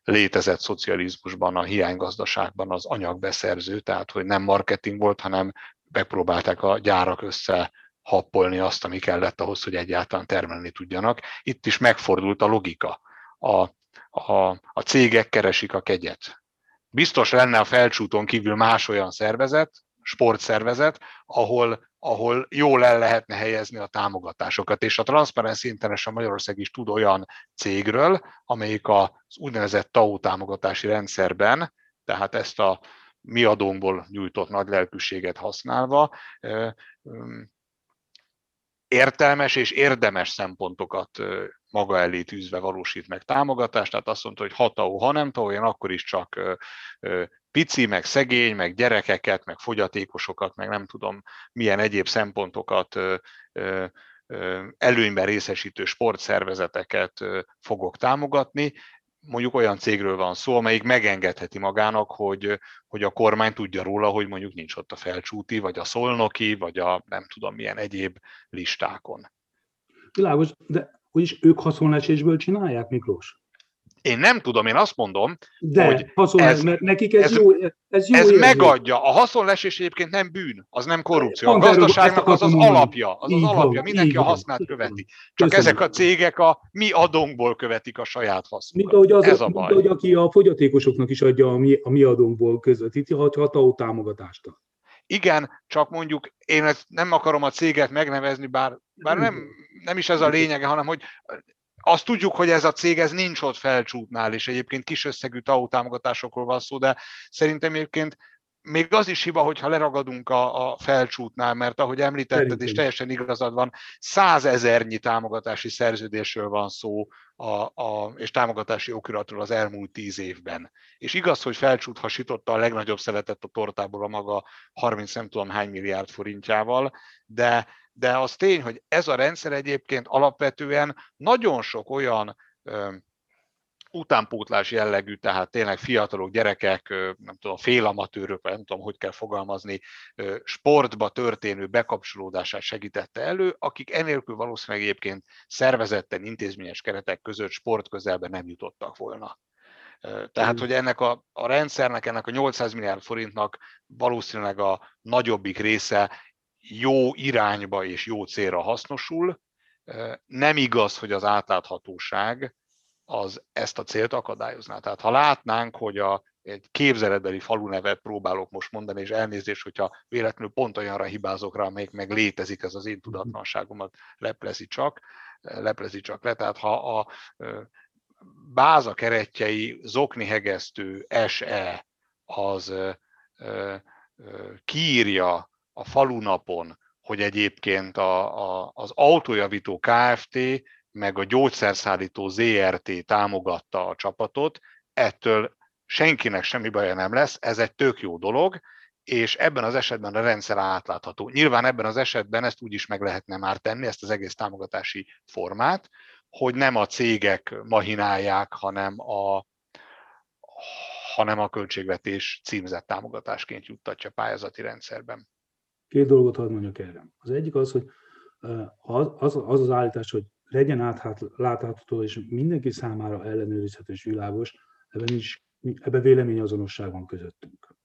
létezett szocializmusban, a hiánygazdaságban az anyagbeszerző, tehát hogy nem marketing volt, hanem megpróbálták a gyárak össze happolni azt, ami kellett ahhoz, hogy egyáltalán termelni tudjanak. Itt is megfordult a logika. A, a, a cégek keresik a kegyet. Biztos lenne a felcsúton kívül más olyan szervezet, sportszervezet, ahol ahol jól el lehetne helyezni a támogatásokat. És a Transparency International Magyarország is tud olyan cégről, amelyik az úgynevezett TAO támogatási rendszerben, tehát ezt a mi adónkból nyújtott nagy lelkűséget használva, értelmes és érdemes szempontokat maga elé tűzve valósít meg támogatást, tehát azt mondta, hogy ha TAO, ha nem TAO, én akkor is csak pici, meg szegény, meg gyerekeket, meg fogyatékosokat, meg nem tudom milyen egyéb szempontokat előnyben részesítő sportszervezeteket fogok támogatni. Mondjuk olyan cégről van szó, amelyik megengedheti magának, hogy, hogy a kormány tudja róla, hogy mondjuk nincs ott a felcsúti, vagy a szolnoki, vagy a nem tudom milyen egyéb listákon. Világos, de úgyis ők haszonlesésből csinálják, Miklós? Én nem tudom, én azt mondom, De, hogy haszon, ez, mert nekik ez, ez jó, ez jó Ez megadja. A haszonlesés egyébként nem bűn, az nem korrupció. A gazdaságnak az az alapja, az az alapja. Mindenki a hasznát követi. Csak Köszönöm. ezek a cégek a mi adónkból követik a saját hasznukat. Mint ahogy, az, ez a baj. Mint ahogy aki a fogyatékosoknak is adja a mi, a mi adónkból közvetíti, ha ható támogatást ad. Igen, csak mondjuk én ezt nem akarom a céget megnevezni, bár, bár nem, nem is ez a lényege, hanem hogy azt tudjuk, hogy ez a cég ez nincs ott felcsútnál, és egyébként kis összegű TAO támogatásokról van szó, de szerintem egyébként még az is hiba, hogyha leragadunk a, a felcsútnál, mert ahogy említetted, Szerintem. és teljesen igazad van, százezernyi támogatási szerződésről van szó, a, a, és támogatási okiratról az elmúlt tíz évben. És igaz, hogy felcsút hasította a legnagyobb szeretet a tortából a maga 30 nem tudom hány milliárd forintjával, de de az tény, hogy ez a rendszer egyébként alapvetően nagyon sok olyan utánpótlás jellegű, tehát tényleg fiatalok, gyerekek, nem tudom, félamatőrök, nem tudom, hogy kell fogalmazni, sportba történő bekapcsolódását segítette elő, akik enélkül valószínűleg egyébként szervezetten, intézményes keretek között sport közelben nem jutottak volna. Tehát, hogy ennek a, a rendszernek, ennek a 800 milliárd forintnak valószínűleg a nagyobbik része jó irányba és jó célra hasznosul. Nem igaz, hogy az átláthatóság az ezt a célt akadályozná. Tehát ha látnánk, hogy a, egy képzeletbeli falunevet próbálok most mondani, és elnézést, hogyha véletlenül pont olyanra hibázok rá, amelyik meg létezik, ez az én tudatlanságomat leplezi csak, leplezi csak le. Tehát ha a báza keretjei zokni hegesztő SE az kiírja a falunapon, hogy egyébként a, a, az autójavító Kft. meg a gyógyszerszállító ZRT támogatta a csapatot, ettől senkinek semmi baja nem lesz, ez egy tök jó dolog, és ebben az esetben a rendszer átlátható. Nyilván ebben az esetben ezt úgy is meg lehetne már tenni, ezt az egész támogatási formát, hogy nem a cégek mahinálják, hanem a, hanem a költségvetés címzett támogatásként juttatja pályázati rendszerben. Két dolgot hadd mondjak erre. Az egyik az, hogy az az, az állítás, hogy legyen átlátható és mindenki számára ellenőrizhető és világos, ebben, is, ebben véleményazonosság van közöttünk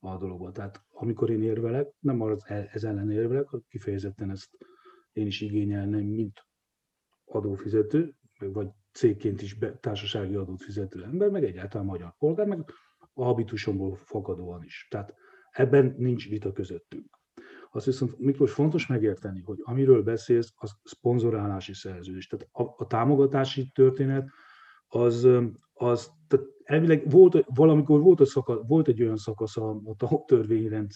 a dologban. Tehát amikor én érvelek, nem az e, ez ellen érvelek, kifejezetten ezt én is igényelném, mint adófizető, vagy cégként is be, társasági adót fizető ember, meg egyáltalán magyar polgár, meg a habitusomból fakadóan is. Tehát ebben nincs vita közöttünk. Azt viszont Miklós fontos megérteni, hogy amiről beszélsz, az szponzorálási szerződés. Tehát a, a támogatási történet az, az tehát elvileg volt, valamikor volt, a szaka, volt egy olyan szakasz a, a törvény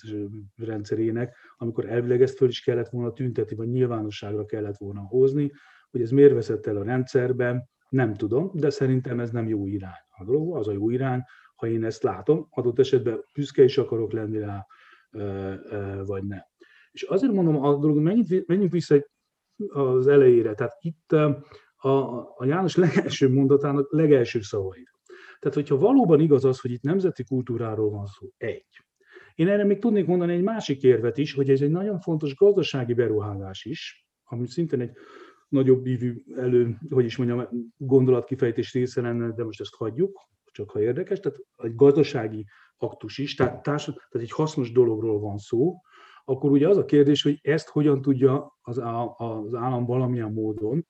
rendszerének, amikor elvileg ezt föl is kellett volna tüntetni, vagy nyilvánosságra kellett volna hozni, hogy ez miért veszett el a rendszerben, nem tudom, de szerintem ez nem jó irány. A dolog az a jó irány, ha én ezt látom, adott esetben büszke is akarok lenni rá, vagy nem. És azért mondom a dolog, menjünk, menjünk vissza az elejére. Tehát itt a, a János legelső mondatának legelső szavai. Tehát, hogyha valóban igaz az, hogy itt nemzeti kultúráról van szó, egy. Én erre még tudnék mondani egy másik érvet is, hogy ez egy nagyon fontos gazdasági beruházás is, ami szintén egy nagyobb ívű elő, hogy is mondjam, gondolatkifejtés része lenne, de most ezt hagyjuk, csak ha érdekes. Tehát egy gazdasági aktus is, tehát, társ, tehát egy hasznos dologról van szó, akkor ugye az a kérdés, hogy ezt hogyan tudja az, az állam valamilyen módon,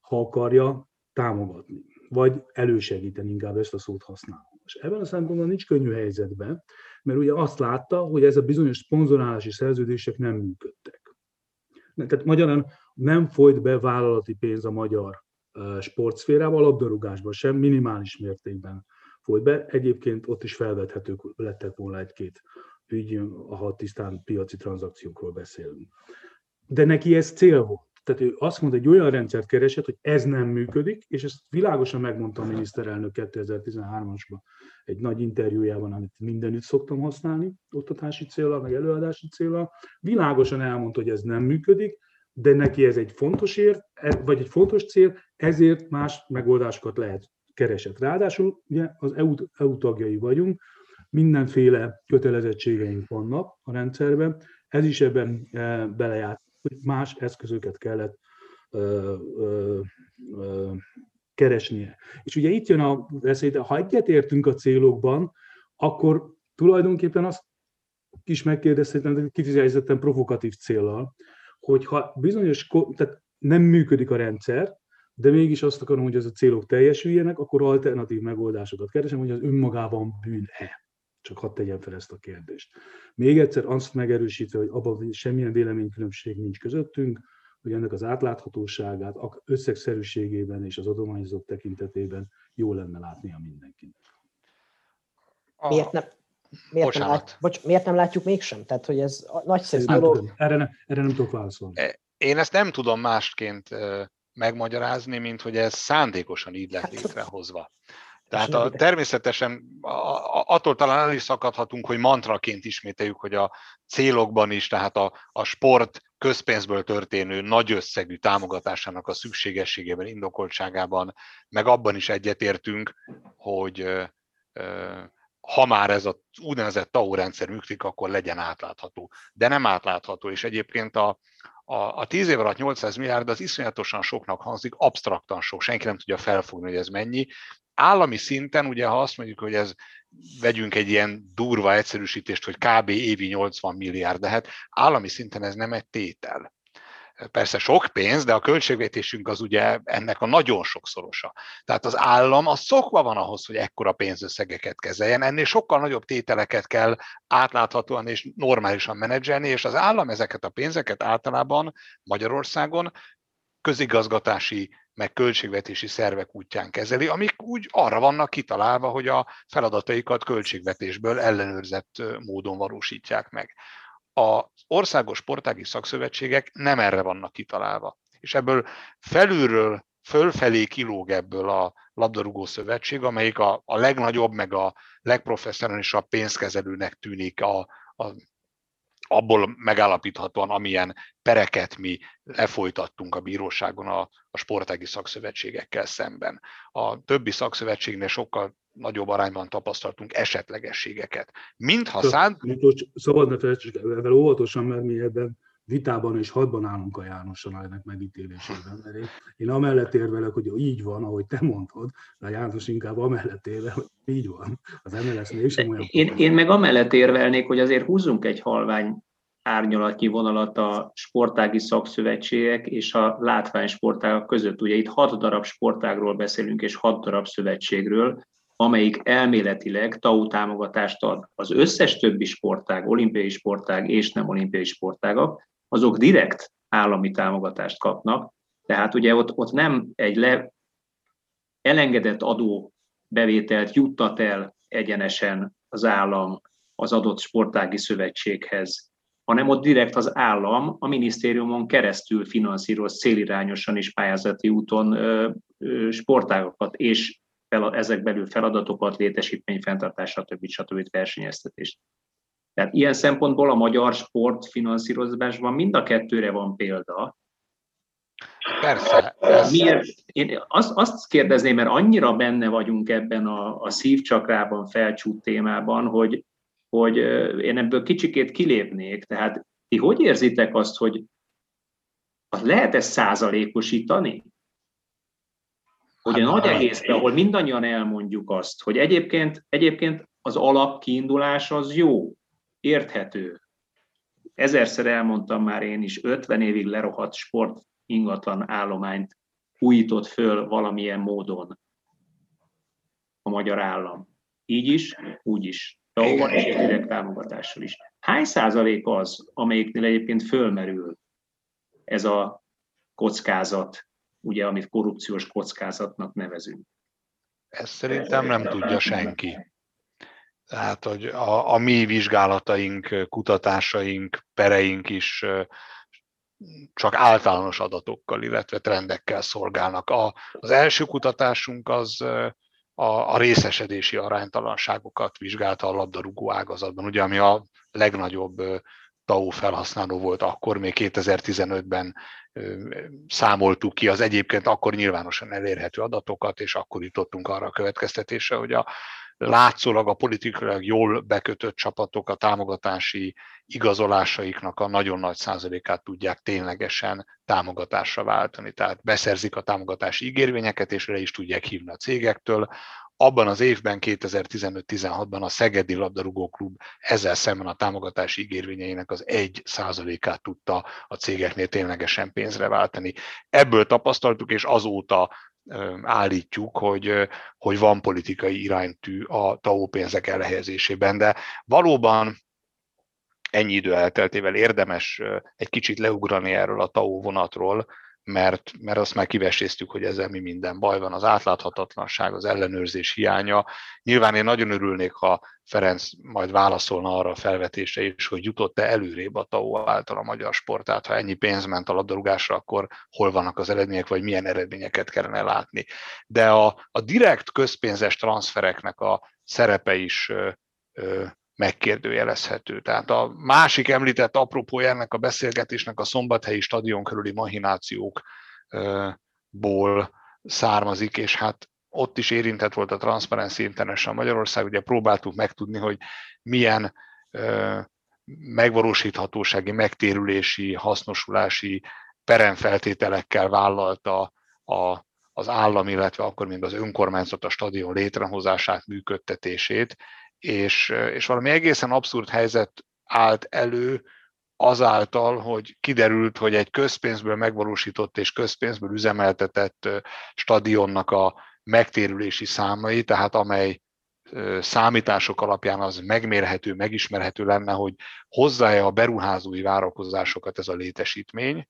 ha akarja, támogatni, vagy elősegíteni, inkább ezt a szót használom. És ebben a szempontból nincs könnyű helyzetben, mert ugye azt látta, hogy ez a bizonyos szponzorálási szerződések nem működtek. Tehát magyarán nem folyt be vállalati pénz a magyar sportszférába, a labdarúgásban sem, minimális mértékben folyt be. Egyébként ott is felvethetők lettek volna egy-két ügy, ha tisztán piaci tranzakciókról beszélünk. De neki ez cél volt. Tehát ő azt mondta, egy olyan rendszert keresett, hogy ez nem működik, és ezt világosan megmondta a miniszterelnök 2013-asban egy nagy interjújában, amit mindenütt szoktam használni, oktatási célra, meg előadási célra. Világosan elmondta, hogy ez nem működik, de neki ez egy fontos ér, e, vagy egy fontos cél, ezért más megoldásokat lehet keresett. Ráadásul ugye az EU, EU tagjai vagyunk, mindenféle kötelezettségeink vannak a rendszerben, ez is ebben e, belejárt, hogy más eszközöket kellett ö, ö, ö, keresnie. És ugye itt jön a veszély, de ha egyetértünk a célokban, akkor tulajdonképpen azt is megkérdezhetem, kifejezetten provokatív célral, hogyha bizonyos, tehát nem működik a rendszer, de mégis azt akarom, hogy ez a célok teljesüljenek, akkor alternatív megoldásokat keresem, hogy az önmagában bűn-e. Csak hadd tegyem fel ezt a kérdést. Még egyszer azt megerősítve, hogy abban semmilyen véleménykülönbség nincs közöttünk, hogy ennek az átláthatóságát összegszerűségében és az adományozók tekintetében jó lenne látnia mindenkinek. Miért nem, Miért nem, lát, bocs, miért nem látjuk mégsem? Tehát, hogy ez nagyszerű dolog. Erre, ne, erre nem tudok válaszolni. E, én ezt nem tudom másként megmagyarázni, mint hogy ez szándékosan így lett hát, létrehozva. Tehát a, természetesen attól talán el is szakadhatunk, hogy mantraként ismételjük, hogy a célokban is, tehát a, a sport közpénzből történő nagy összegű támogatásának a szükségességében, indokoltságában, meg abban is egyetértünk, hogy ha már ez az úgynevezett TAO rendszer működik, akkor legyen átlátható. De nem átlátható, és egyébként a, a, a 10 év alatt 800 milliárd az iszonyatosan soknak hangzik, absztraktan sok, senki nem tudja felfogni, hogy ez mennyi. Állami szinten, ugye ha azt mondjuk, hogy ez vegyünk egy ilyen durva egyszerűsítést, hogy kb. évi 80 milliárd, de hát állami szinten ez nem egy tétel persze sok pénz, de a költségvetésünk az ugye ennek a nagyon sokszorosa. Tehát az állam az szokva van ahhoz, hogy ekkora pénzösszegeket kezeljen, ennél sokkal nagyobb tételeket kell átláthatóan és normálisan menedzselni, és az állam ezeket a pénzeket általában Magyarországon közigazgatási meg költségvetési szervek útján kezeli, amik úgy arra vannak kitalálva, hogy a feladataikat költségvetésből ellenőrzett módon valósítják meg az országos sportági szakszövetségek nem erre vannak kitalálva. És ebből felülről fölfelé kilóg ebből a labdarúgó szövetség, amelyik a, a legnagyobb, meg a legprofesszionálisabb pénzkezelőnek tűnik a, a abból megállapíthatóan, amilyen pereket mi lefolytattunk a bíróságon a, a sportági szakszövetségekkel szemben. A többi szakszövetségnél sokkal nagyobb arányban tapasztaltunk esetlegességeket. Mintha szánt... Szabad ne felejtsük ezzel óvatosan, mert mi ebben vitában és hadban állunk a Jánossal ennek megítélésében. Mert én, én amellett érvelek, hogy így van, ahogy te mondod, de a János inkább amellett érvel, hogy így van. Az MLS mégsem olyan... Én, én meg amellett érvelnék, hogy azért húzzunk egy halvány árnyalatnyi vonalat a sportági szakszövetségek és a látványsportágak között. Ugye itt hat darab sportágról beszélünk, és hat darab szövetségről, amelyik elméletileg TAU támogatást ad. Az összes többi sportág, olimpiai sportág és nem olimpiai sportágak, azok direkt állami támogatást kapnak, tehát ugye ott, ott nem egy le, elengedett adó bevételt juttat el egyenesen az állam az adott sportági szövetséghez, hanem ott direkt az állam a minisztériumon keresztül finanszíroz célirányosan és pályázati úton ö, ö, sportágokat és fel, ezek belül feladatokat, létesítmény fenntartás, stb. stb. versenyeztetést. Tehát ilyen szempontból a magyar sport finanszírozásban mind a kettőre van példa. Persze. Ez... Miért? Én azt, azt kérdezném, mert annyira benne vagyunk ebben a, a szívcsakrában felcsút témában, hogy, hogy én ebből kicsikét kilépnék. Tehát ti hogy érzitek azt, hogy lehet ezt százalékosítani? hogy a nagy egészben, ahol mindannyian elmondjuk azt, hogy egyébként, egyébként az alapkiindulás az jó, érthető. Ezerszer elmondtam már én is, 50 évig lerohadt sport ingatlan állományt újított föl valamilyen módon a magyar állam. Így is, úgy is. Tauval és direkt támogatással is. Hány százalék az, amelyiknél egyébként fölmerül ez a kockázat, ugye, amit korrupciós kockázatnak nevezünk. Ezt szerintem nem tudja senki. Tehát, hogy a, a mi vizsgálataink, kutatásaink, pereink is csak általános adatokkal, illetve trendekkel szolgálnak. A, az első kutatásunk az a, a részesedési aránytalanságokat vizsgálta a labdarúgó ágazatban, ugye, ami a legnagyobb TAO felhasználó volt akkor, még 2015-ben számoltuk ki az egyébként akkor nyilvánosan elérhető adatokat, és akkor jutottunk arra a következtetésre, hogy a látszólag a politikailag jól bekötött csapatok a támogatási igazolásaiknak a nagyon nagy százalékát tudják ténylegesen támogatásra váltani. Tehát beszerzik a támogatási ígérvényeket, és le is tudják hívni a cégektől, abban az évben, 2015-16-ban a Szegedi Labdarúgó Klub ezzel szemben a támogatási ígérvényeinek az egy százalékát tudta a cégeknél ténylegesen pénzre váltani. Ebből tapasztaltuk, és azóta állítjuk, hogy, hogy van politikai iránytű a TAO pénzek elhelyezésében, de valóban ennyi idő elteltével érdemes egy kicsit leugrani erről a TAO vonatról, mert, mert azt már kiveséztük, hogy ezzel mi minden baj van, az átláthatatlanság, az ellenőrzés hiánya. Nyilván én nagyon örülnék, ha Ferenc majd válaszolna arra a felvetésre is, hogy jutott-e előrébb a TAO által a magyar sport, tehát ha ennyi pénz ment a labdarúgásra, akkor hol vannak az eredmények, vagy milyen eredményeket kellene látni. De a, a direkt közpénzes transfereknek a szerepe is ö, ö, megkérdőjelezhető. Tehát a másik említett apropója ennek a beszélgetésnek a szombathelyi stadion körüli mahinációkból származik, és hát ott is érintett volt a Transparency International Magyarország, ugye próbáltuk megtudni, hogy milyen megvalósíthatósági, megtérülési, hasznosulási peremfeltételekkel vállalta a, az állam, illetve akkor még az önkormányzat a stadion létrehozását, működtetését, és, és valami egészen abszurd helyzet állt elő azáltal, hogy kiderült, hogy egy közpénzből megvalósított és közpénzből üzemeltetett stadionnak a megtérülési számai, tehát amely számítások alapján az megmérhető, megismerhető lenne, hogy hozzája a beruházói várakozásokat ez a létesítmény,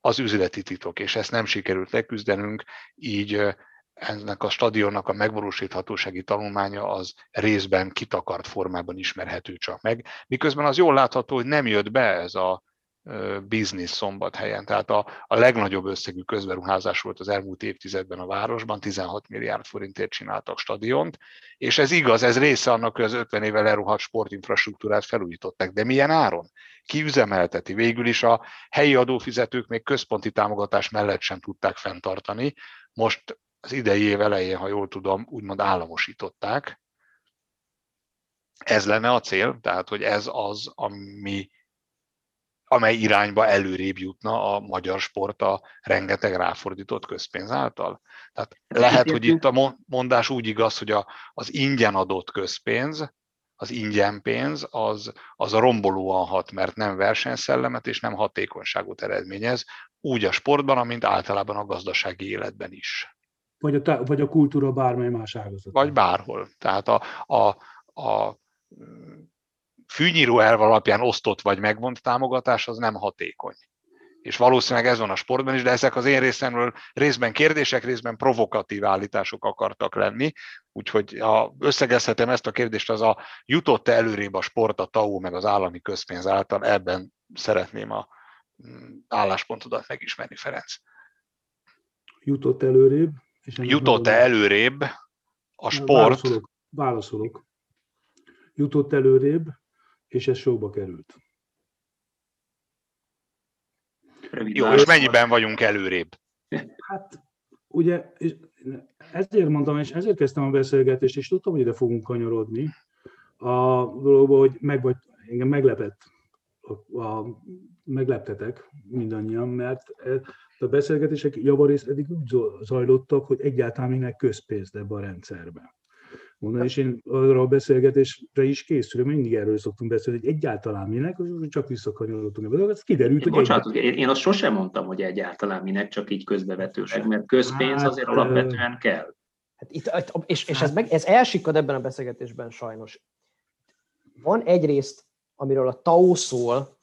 az üzleti titok, és ezt nem sikerült leküzdenünk, így ennek a stadionnak a megvalósíthatósági tanulmánya az részben kitakart formában ismerhető csak meg, miközben az jól látható, hogy nem jött be ez a biznisz szombathelyen. Tehát a, a legnagyobb összegű közberuházás volt az elmúlt évtizedben a városban, 16 milliárd forintért csináltak stadiont, és ez igaz, ez része annak, hogy az 50 éve leruhat sportinfrastruktúrát felújították. De milyen áron? Ki üzemelteti? Végül is a helyi adófizetők még központi támogatás mellett sem tudták fenntartani. Most az idei év elején, ha jól tudom, úgymond államosították. Ez lenne a cél, tehát hogy ez az, ami amely irányba előrébb jutna a magyar sport a rengeteg ráfordított közpénz által. Tehát lehet, hogy itt a mondás úgy igaz, hogy a, az ingyen adott közpénz, az ingyen pénz, az, az a rombolóan hat, mert nem versenyszellemet és nem hatékonyságot eredményez, úgy a sportban, amint általában a gazdasági életben is. Vagy a, vagy a kultúra bármely más ágazat. Vagy bárhol. Tehát a, a, a fűnyíró elv alapján osztott vagy megvont támogatás az nem hatékony. És valószínűleg ez van a sportban is, de ezek az én részemről részben kérdések, részben provokatív állítások akartak lenni. Úgyhogy ha összegezhetem ezt a kérdést, az a jutott-e előrébb a sport, a TAO meg az állami közpénz által, ebben szeretném a mm, álláspontodat megismerni, Ferenc. Jutott előrébb? Jutott-e előrébb a sport? Válaszolok. Válaszolok. Jutott előrébb, és ez sokba került. Rövid Jó, és mennyiben vagyunk előrébb? Hát, ugye, és ezért mondtam, és ezért kezdtem a beszélgetést, és tudtam, hogy ide fogunk kanyarodni a dologba, hogy meg vagy, engem meglepett, a, a, megleptetek mindannyian, mert a beszélgetések javarészt eddig úgy zajlottak, hogy egyáltalán minek közpénzt ebbe a rendszerbe mondani, és én arra a beszélgetésre is készülök, mindig erről szoktunk beszélni, hogy egyáltalán minek, csak visszakanyarodtunk ebbe. Ez kiderült, hogy... Bocsánat, egy... én azt sosem mondtam, hogy egyáltalán minek, csak így közbevetőleg, mert közpénz hát, azért alapvetően kell. Hát itt, és, és ez, meg, ez elsikad ebben a beszélgetésben sajnos. Van egyrészt, amiről a TAO szól,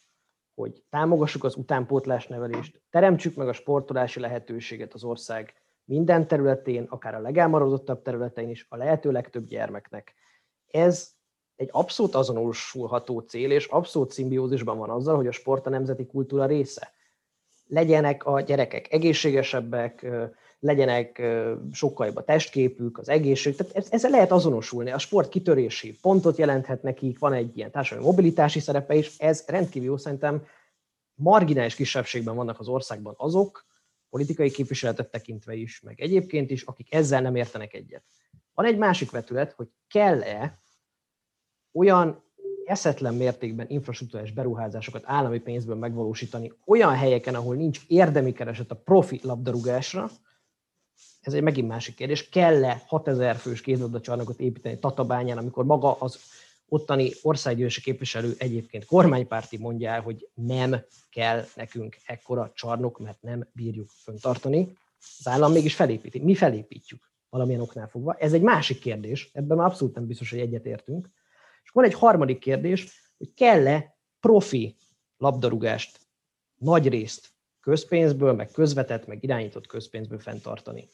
hogy támogassuk az utánpótlás nevelést, teremtsük meg a sportolási lehetőséget az ország minden területén, akár a legelmaradottabb területein is, a lehető legtöbb gyermeknek. Ez egy abszolút azonosulható cél, és abszolút szimbiózisban van azzal, hogy a sport a nemzeti kultúra része. Legyenek a gyerekek egészségesebbek, legyenek sokkal jobb a testképük, az egészség, tehát ezzel lehet azonosulni. A sport kitörési pontot jelenthet nekik, van egy ilyen társadalmi mobilitási szerepe is, ez rendkívül jó, szerintem marginális kisebbségben vannak az országban azok, politikai képviseletet tekintve is, meg egyébként is, akik ezzel nem értenek egyet. Van egy másik vetület, hogy kell-e olyan eszetlen mértékben infrastruktúrás beruházásokat állami pénzből megvalósítani olyan helyeken, ahol nincs érdemi kereset a profi labdarúgásra, ez egy megint másik kérdés, kell-e 6000 fős kézlabdacsarnokot építeni Tatabányán, amikor maga az ottani országgyűlési képviselő egyébként kormánypárti mondja el, hogy nem kell nekünk ekkora csarnok, mert nem bírjuk föntartani. Az állam mégis felépíti. Mi felépítjük valamilyen oknál fogva. Ez egy másik kérdés, ebben abszolút nem biztos, hogy egyetértünk. És van egy harmadik kérdés, hogy kell-e profi labdarúgást nagy részt közpénzből, meg közvetett, meg irányított közpénzből fenntartani.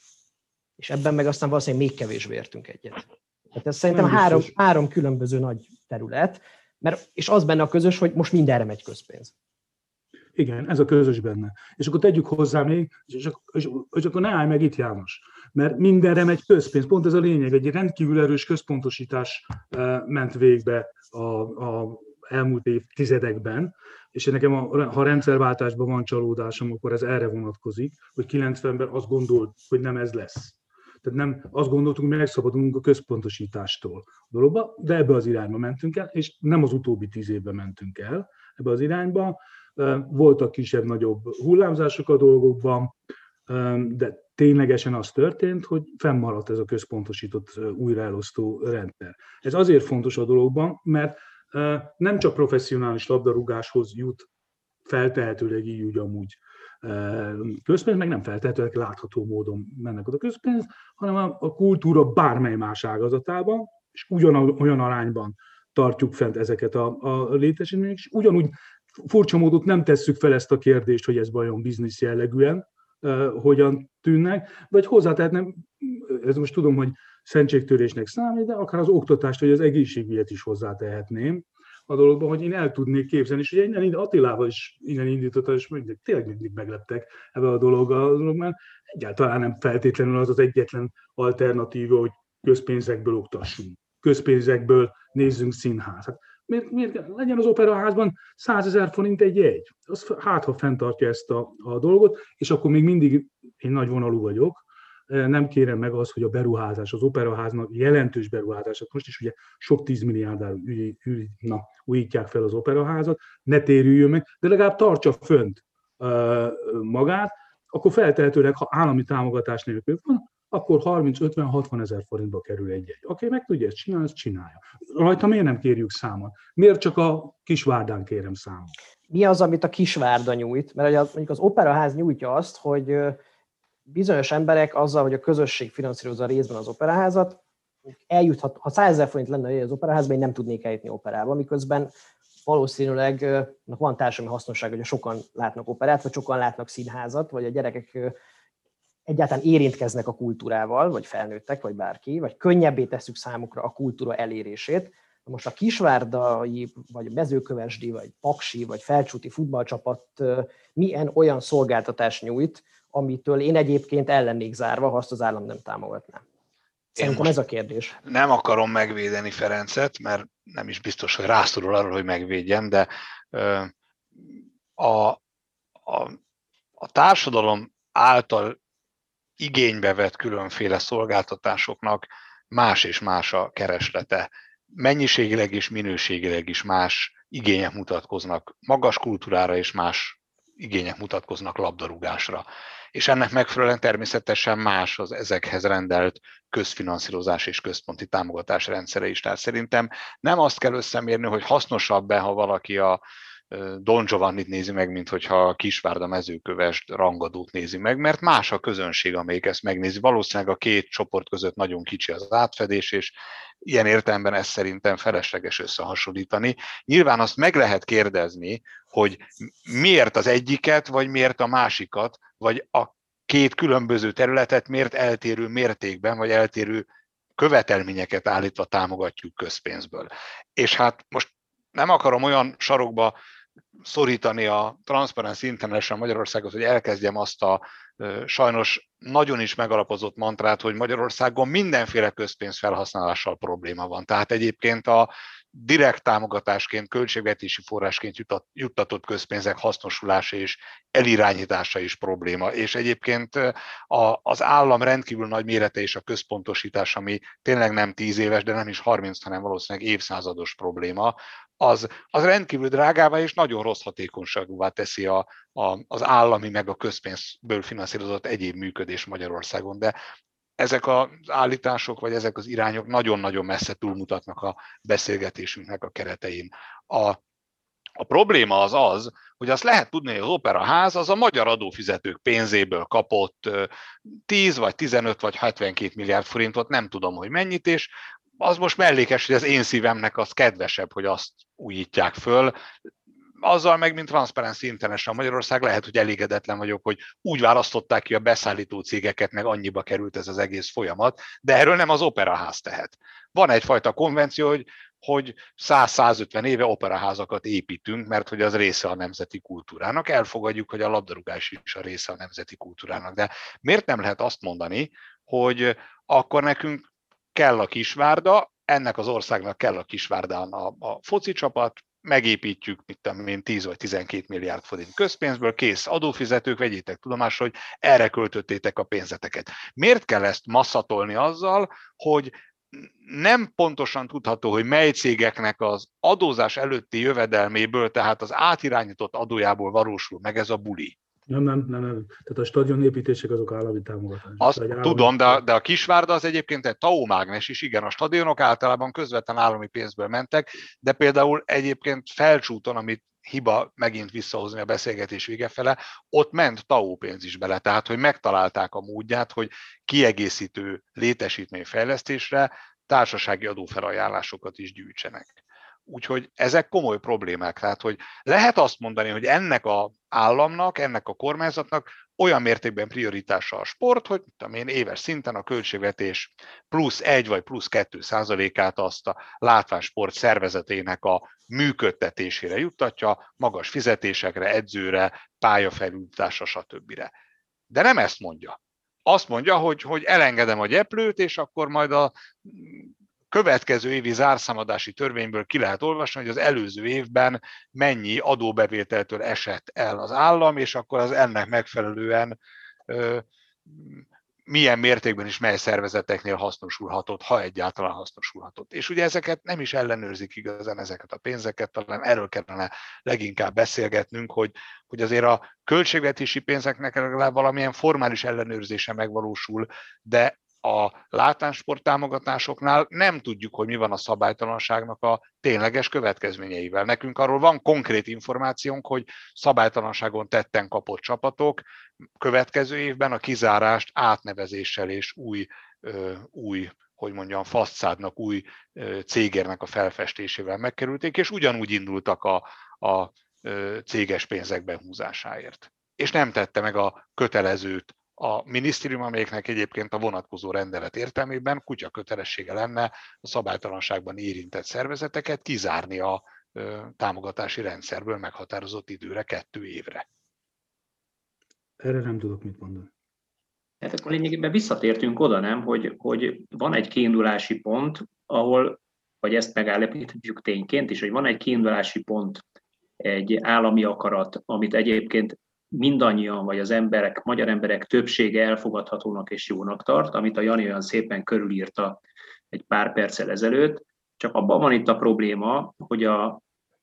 És ebben meg aztán valószínűleg még kevésbé értünk egyet. Tehát ez szerintem három, három különböző nagy terület, mert, és az benne a közös, hogy most mindenre megy közpénz. Igen, ez a közös benne. És akkor tegyük hozzá még, és, és, és akkor ne állj meg itt, János, mert mindenre megy közpénz. Pont ez a lényeg, egy rendkívül erős központosítás eh, ment végbe a, a elmúlt évtizedekben, és nekem, a, ha rendszerváltásban van csalódásom, akkor ez erre vonatkozik, hogy 90-ben azt gondolt, hogy nem ez lesz. Tehát nem azt gondoltuk, hogy megszabadulunk a központosítástól a dologba, de ebbe az irányba mentünk el, és nem az utóbbi tíz évben mentünk el ebbe az irányba. Voltak kisebb-nagyobb hullámzások a dolgokban, de ténylegesen az történt, hogy fennmaradt ez a központosított újraelosztó rendszer. Ez azért fontos a dologban, mert nem csak professzionális labdarúgáshoz jut feltehetőleg így úgy amúgy. Közpénz, meg nem feltehetőleg látható módon mennek oda közpénz, hanem a kultúra bármely más ágazatában, és ugyanolyan arányban tartjuk fent ezeket a, a létesítményeket, és ugyanúgy furcsa módon nem tesszük fel ezt a kérdést, hogy ez vajon biznisz jellegűen, hogyan tűnnek, vagy hozzátehetnem, ez most tudom, hogy szentségtörésnek számít, de akár az oktatást, vagy az egészségügyet is hozzátehetném a dologban, hogy én el tudnék képzelni, és ugye innen Attilával is innen indította, és mindig, tényleg mindig megleptek ebbe a dologgal, mert egyáltalán nem feltétlenül az az egyetlen alternatíva, hogy közpénzekből oktassunk, közpénzekből nézzünk színházat. Hát miért, miért legyen az operaházban 100 ezer forint egy jegy? Az hát, ha fenntartja ezt a, a dolgot, és akkor még mindig én nagy vonalú vagyok, nem kérem meg azt, hogy a beruházás, az operaháznak jelentős beruházások, most is ugye sok tízmilliárdára na, újítják fel az operaházat, ne térüljön meg, de legalább tartsa fönt magát, akkor feltehetőleg, ha állami támogatás nélkül van, akkor 30-50-60 ezer forintba kerül egy-egy. Aki meg tudja ezt csinálni, azt csinálja. Rajta miért nem kérjük számot? Miért csak a kisvárdán kérem számot? Mi az, amit a kisvárda nyújt? Mert az, mondjuk az operaház nyújtja azt, hogy bizonyos emberek azzal, hogy a közösség finanszírozza részben az operaházat, eljuthat, ha 100 ezer forint lenne az operaházban, én nem tudnék eljutni operába, miközben valószínűleg van társadalmi hasznosság, hogy sokan látnak operát, vagy sokan látnak színházat, vagy a gyerekek egyáltalán érintkeznek a kultúrával, vagy felnőttek, vagy bárki, vagy könnyebbé tesszük számukra a kultúra elérését. Most a kisvárdai, vagy a mezőkövesdi, vagy paksi, vagy felcsúti futballcsapat milyen olyan szolgáltatás nyújt, amitől én egyébként ellennék zárva, ha azt az állam nem támogatná. Szerintem ez a kérdés. Nem akarom megvédeni Ferencet, mert nem is biztos, hogy rászorul arról, hogy megvédjem, de a, a, a társadalom által igénybe vett különféle szolgáltatásoknak más és más a kereslete. Mennyiségileg és minőségileg is más igények mutatkoznak magas kultúrára, és más igények mutatkoznak labdarúgásra. És ennek megfelelően természetesen más az ezekhez rendelt közfinanszírozás és központi támogatás rendszere is. Tehát szerintem nem azt kell összemérni, hogy hasznosabb-e, ha valaki a Don Giovanni-t nézi meg, mint hogyha a Kisvárda mezőkövest rangadót nézi meg, mert más a közönség, amelyik ezt megnézi. Valószínűleg a két csoport között nagyon kicsi az átfedés, és ilyen értelemben ezt szerintem felesleges összehasonlítani. Nyilván azt meg lehet kérdezni, hogy miért az egyiket, vagy miért a másikat, vagy a két különböző területet miért eltérő mértékben, vagy eltérő követelményeket állítva támogatjuk közpénzből. És hát most nem akarom olyan sarokba szorítani a Transparency International Magyarországot, hogy elkezdjem azt a sajnos nagyon is megalapozott mantrát, hogy Magyarországon mindenféle közpénz felhasználással probléma van. Tehát egyébként a direkt támogatásként, költségvetési forrásként juttatott közpénzek hasznosulása és elirányítása is probléma. És egyébként a, az állam rendkívül nagy mérete és a központosítás, ami tényleg nem tíz éves, de nem is 30, hanem valószínűleg évszázados probléma, az, az rendkívül drágává és nagyon rossz hatékonyságúvá teszi a, a, az állami meg a közpénzből finanszírozott egyéb működés Magyarországon. De ezek az állítások, vagy ezek az irányok nagyon-nagyon messze túlmutatnak a beszélgetésünknek a keretein. A, a probléma az az, hogy azt lehet tudni, hogy az operaház az a magyar adófizetők pénzéből kapott 10 vagy 15 vagy 72 milliárd forintot, nem tudom, hogy mennyit, és az most mellékes, hogy az én szívemnek az kedvesebb, hogy azt újítják föl. Azzal meg, mint Transparency International Magyarország, lehet, hogy elégedetlen vagyok, hogy úgy választották ki a beszállító cégeket, meg annyiba került ez az egész folyamat, de erről nem az operaház tehet. Van egyfajta konvenció, hogy hogy 100-150 éve operaházakat építünk, mert hogy az része a nemzeti kultúrának. Elfogadjuk, hogy a labdarúgás is a része a nemzeti kultúrának. De miért nem lehet azt mondani, hogy akkor nekünk kell a Kisvárda, ennek az országnak kell a Kisvárdán a, a foci csapat, megépítjük, mit tudom én, 10 vagy 12 milliárd forint közpénzből, kész adófizetők, vegyétek tudomásra, hogy erre költöttétek a pénzeteket. Miért kell ezt masszatolni azzal, hogy nem pontosan tudható, hogy mely cégeknek az adózás előtti jövedelméből, tehát az átirányított adójából valósul meg ez a buli. Nem, nem, nem, nem. Tehát a stadion építések azok állami támogatások. Azt állami... tudom, de, de a Kisvárda az egyébként egy TAO mágnes is, igen, a stadionok általában közvetlen állami pénzből mentek, de például egyébként felcsúton, amit hiba megint visszahozni a beszélgetés vége fele, ott ment TAO pénz is bele, tehát hogy megtalálták a módját, hogy kiegészítő létesítményfejlesztésre társasági adófelajánlásokat is gyűjtsenek. Úgyhogy ezek komoly problémák. Tehát, hogy lehet azt mondani, hogy ennek a államnak, ennek a kormányzatnak olyan mértékben prioritása a sport, hogy tudom én, éves szinten a költségvetés plusz egy vagy plusz kettő százalékát azt a látványsport szervezetének a működtetésére juttatja, magas fizetésekre, edzőre, pályafelújításra, stb. De nem ezt mondja. Azt mondja, hogy, hogy elengedem a gyeplőt, és akkor majd a következő évi zárszámadási törvényből ki lehet olvasni, hogy az előző évben mennyi adóbevételtől esett el az állam, és akkor az ennek megfelelően milyen mértékben is mely szervezeteknél hasznosulhatott, ha egyáltalán hasznosulhatott. És ugye ezeket nem is ellenőrzik igazán ezeket a pénzeket, talán erről kellene leginkább beszélgetnünk, hogy, hogy azért a költségvetési pénzeknek legalább valamilyen formális ellenőrzése megvalósul, de a látánsport támogatásoknál nem tudjuk, hogy mi van a szabálytalanságnak a tényleges következményeivel. Nekünk arról van konkrét információnk, hogy szabálytalanságon tetten kapott csapatok következő évben a kizárást átnevezéssel és új, új hogy mondjam, faszádnak, új cégérnek a felfestésével megkerülték, és ugyanúgy indultak a, a céges pénzek behúzásáért. És nem tette meg a kötelezőt a minisztérium, amelyeknek egyébként a vonatkozó rendelet értelmében kutya kötelessége lenne a szabálytalanságban érintett szervezeteket kizárni a támogatási rendszerből meghatározott időre, kettő évre. Erre nem tudok mit mondani. Hát akkor lényegében visszatértünk oda, nem, hogy, hogy van egy kiindulási pont, ahol, vagy ezt megállapítjuk tényként is, hogy van egy kiindulási pont, egy állami akarat, amit egyébként mindannyian, vagy az emberek, magyar emberek többsége elfogadhatónak és jónak tart, amit a Jani olyan szépen körülírta egy pár perccel ezelőtt, csak abban van itt a probléma, hogy a,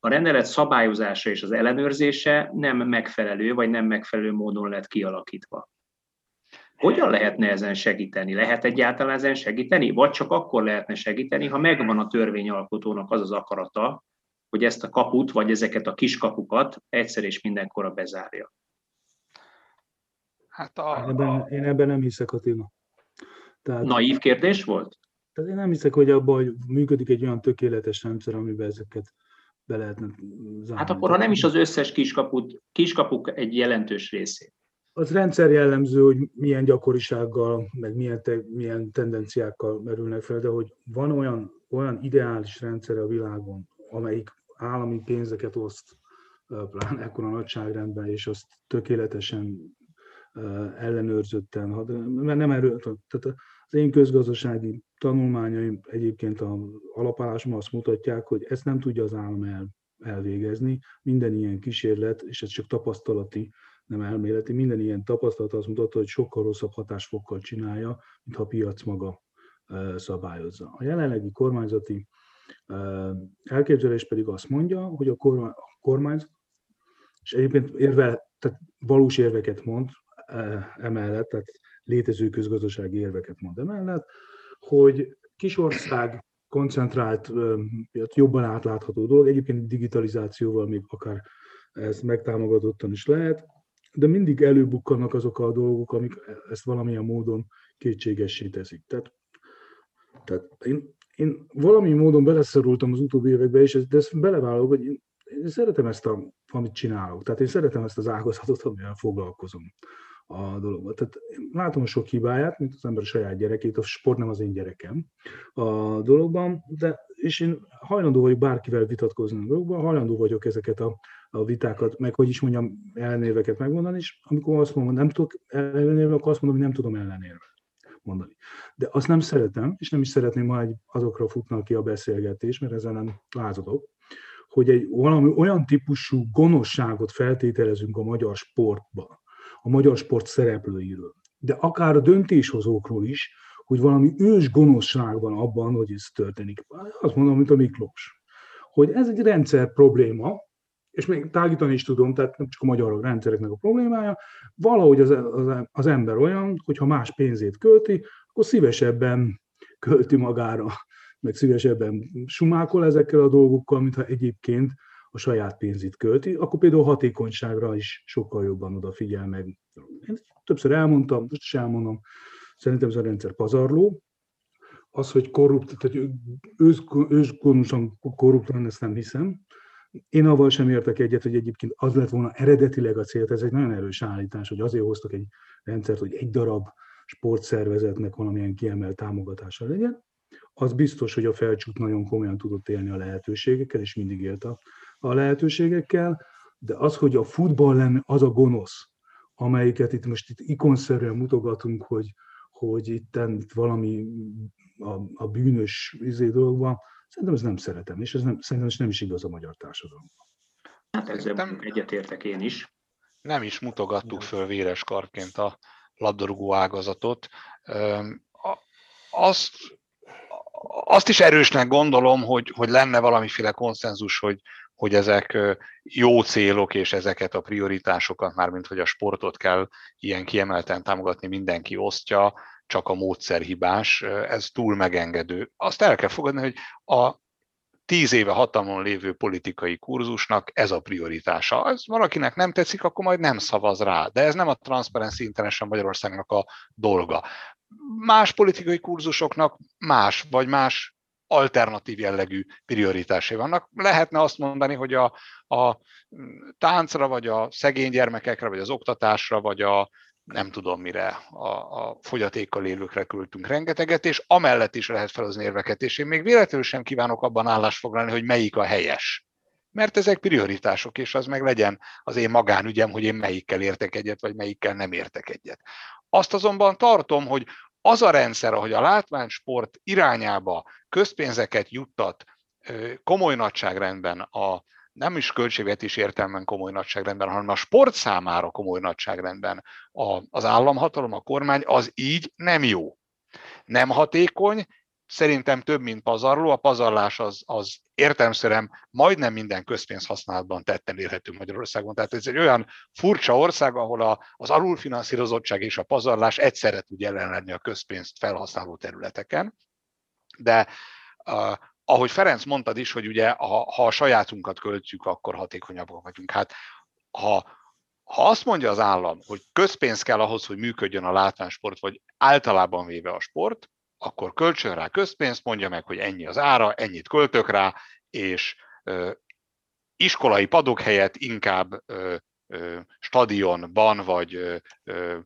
a rendelet szabályozása és az ellenőrzése nem megfelelő, vagy nem megfelelő módon lett kialakítva. Hogyan lehetne ezen segíteni? Lehet egyáltalán ezen segíteni? Vagy csak akkor lehetne segíteni, ha megvan a törvényalkotónak az az akarata, hogy ezt a kaput, vagy ezeket a kiskapukat egyszer és mindenkorra bezárja. Hát a, ebben, a... Én ebben nem hiszek, Attila. Tehát, Naív kérdés volt? Tehát én nem hiszek, hogy abban hogy működik egy olyan tökéletes rendszer, amiben ezeket be lehetne zárni. Hát akkor, ha nem is az összes kiskaput, kiskapuk egy jelentős részét. Az rendszer jellemző, hogy milyen gyakorisággal, meg milyen, te, milyen tendenciákkal merülnek fel, de hogy van olyan, olyan ideális rendszer a világon, amelyik állami pénzeket oszt, pláne ekkor a nagyságrendben, és azt tökéletesen ellenőrzötten, mert nem erről, tehát az én közgazdasági tanulmányaim egyébként a alapállásban azt mutatják, hogy ezt nem tudja az állam el, elvégezni. Minden ilyen kísérlet, és ez csak tapasztalati, nem elméleti, minden ilyen tapasztalat azt mutatja, hogy sokkal rosszabb hatásfokkal csinálja, mint ha a piac maga szabályozza. A jelenlegi kormányzati elképzelés pedig azt mondja, hogy a kormányzat, és egyébként érve, tehát valós érveket mond, emellett, tehát létező közgazdasági érveket mond emellett, hogy kisország koncentrált, jobban átlátható dolog, egyébként digitalizációval még akár ez megtámogatottan is lehet, de mindig előbukkannak azok a dolgok, amik ezt valamilyen módon kétségessé teszik. Tehát, tehát én, én valami módon beleszorultam az utóbbi évekbe, és ezt, de ezt belevállalok, hogy én, én szeretem ezt, a, amit csinálok. Tehát én szeretem ezt az ágazatot, amivel foglalkozom a dologba. Tehát látom a sok hibáját, mint az ember a saját gyerekét, a sport nem az én gyerekem a dologban, de és én hajlandó vagyok bárkivel vitatkozni a dologban, hajlandó vagyok ezeket a, a vitákat, meg hogy is mondjam, ellenérveket megmondani, és amikor azt mondom, nem tudok ellenérve, akkor azt mondom, hogy nem tudom ellenérve mondani. De azt nem szeretem, és nem is szeretném, ha azokra futnak ki a beszélgetés, mert ezen nem lázadok, hogy egy valami olyan típusú gonoszságot feltételezünk a magyar sportban, a magyar sport szereplőiről, de akár a döntéshozókról is, hogy valami ős gonoszság van abban, hogy ez történik. Azt mondom, mint a Miklós. Hogy ez egy rendszer probléma, és még tágítani is tudom, tehát nem csak a magyar rendszereknek a problémája, valahogy az, az, az ember olyan, hogy ha más pénzét költi, akkor szívesebben költi magára, meg szívesebben sumákol ezekkel a dolgokkal, mintha egyébként a saját pénzét költi, akkor például hatékonyságra is sokkal jobban odafigyel meg. Én többször elmondtam, most is elmondom, szerintem ez a rendszer pazarló, az, hogy korrupt, tehát ősgonosan korrupt lenne, ezt nem hiszem. Én avval sem értek egyet, hogy egyébként az lett volna eredetileg a cél, ez egy nagyon erős állítás, hogy azért hoztak egy rendszert, hogy egy darab sportszervezetnek valamilyen kiemelt támogatása legyen. Az biztos, hogy a felcsút nagyon komolyan tudott élni a lehetőségekkel, és mindig élt a, a lehetőségekkel, de az, hogy a futball lenne az a gonosz, amelyiket itt most itt ikonszerűen mutogatunk, hogy, hogy itt, itt valami a, a bűnös izé dologban, szerintem ez nem szeretem, és ez nem, szerintem ez nem is igaz a magyar társadalomban. Hát ezzel egyetértek én is. Nem is mutogattuk föl véres karként a labdarúgó ágazatot. Azt, azt is erősnek gondolom, hogy, hogy lenne valamiféle konszenzus, hogy, hogy ezek jó célok, és ezeket a prioritásokat, mármint hogy a sportot kell ilyen kiemelten támogatni, mindenki osztja, csak a módszer hibás, ez túl megengedő. Azt el kell fogadni, hogy a tíz éve hatalmon lévő politikai kurzusnak ez a prioritása. Ez valakinek nem tetszik, akkor majd nem szavaz rá. De ez nem a Transparency International Magyarországnak a dolga. Más politikai kurzusoknak más, vagy más alternatív jellegű prioritásai vannak. Lehetne azt mondani, hogy a, a táncra, vagy a szegény gyermekekre, vagy az oktatásra, vagy a nem tudom mire, a, a fogyatékkal élőkre küldtünk rengeteget, és amellett is lehet felhozni érveket, és én még véletlenül sem kívánok abban állást foglalni, hogy melyik a helyes. Mert ezek prioritások, és az meg legyen az én magánügyem, hogy én melyikkel értek egyet, vagy melyikkel nem értek egyet. Azt azonban tartom, hogy az a rendszer, ahogy a látványsport irányába közpénzeket juttat komoly nagyságrendben a nem is költségvetés értelmen komoly nagyságrendben, hanem a sport számára komoly nagyságrendben az államhatalom, a kormány, az így nem jó. Nem hatékony, szerintem több, mint pazarló. A pazarlás az, az értelmszerűen majdnem minden közpénz használatban tetten érhető Magyarországon. Tehát ez egy olyan furcsa ország, ahol a, az alulfinanszírozottság és a pazarlás egyszerre tud jelen lenni a közpénzt felhasználó területeken. De ahogy Ferenc mondtad is, hogy ugye ha, ha a sajátunkat költjük, akkor hatékonyabbak vagyunk. Hát ha, ha azt mondja az állam, hogy közpénz kell ahhoz, hogy működjön a látványsport, vagy általában véve a sport, akkor költsön rá közpénzt, mondja meg, hogy ennyi az ára, ennyit költök rá, és ö, iskolai padok helyett inkább ö, ö, stadionban, vagy ö, ö,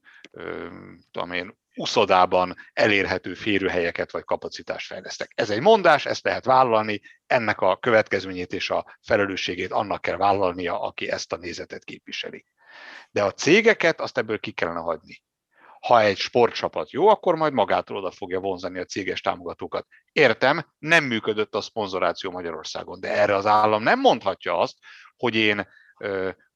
tudom én, uszodában elérhető férőhelyeket vagy kapacitást fejlesztek. Ez egy mondás, ezt lehet vállalni, ennek a következményét és a felelősségét annak kell vállalnia, aki ezt a nézetet képviseli. De a cégeket azt ebből ki kellene hagyni. Ha egy sportcsapat jó, akkor majd magától oda fogja vonzani a céges támogatókat. Értem, nem működött a szponzoráció Magyarországon, de erre az állam nem mondhatja azt, hogy én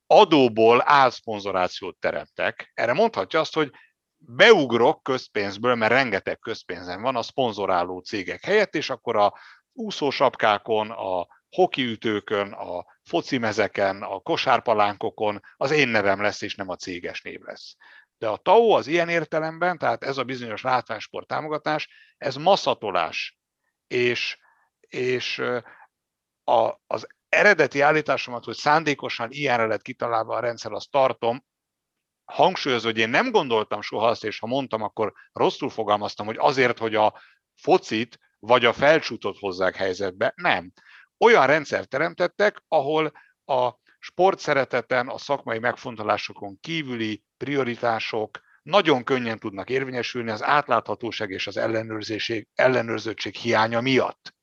adóból álszponzorációt teremtek. Erre mondhatja azt, hogy beugrok közpénzből, mert rengeteg közpénzem van a szponzoráló cégek helyett, és akkor a úszósapkákon, a hokiütőkön, a focimezeken, a kosárpalánkokon az én nevem lesz, és nem a céges név lesz. De a TAO az ilyen értelemben, tehát ez a bizonyos látványsport támogatás, ez maszatolás. És, és a, az eredeti állításomat, hogy szándékosan ilyenre lett kitalálva a rendszer, azt tartom, hangsúlyozó, hogy én nem gondoltam soha azt, és ha mondtam, akkor rosszul fogalmaztam, hogy azért, hogy a focit vagy a felcsútot hozzák helyzetbe. Nem. Olyan rendszert teremtettek, ahol a sportszereteten, a szakmai megfontolásokon kívüli prioritások nagyon könnyen tudnak érvényesülni az átláthatóság és az ellenőrzőség hiánya miatt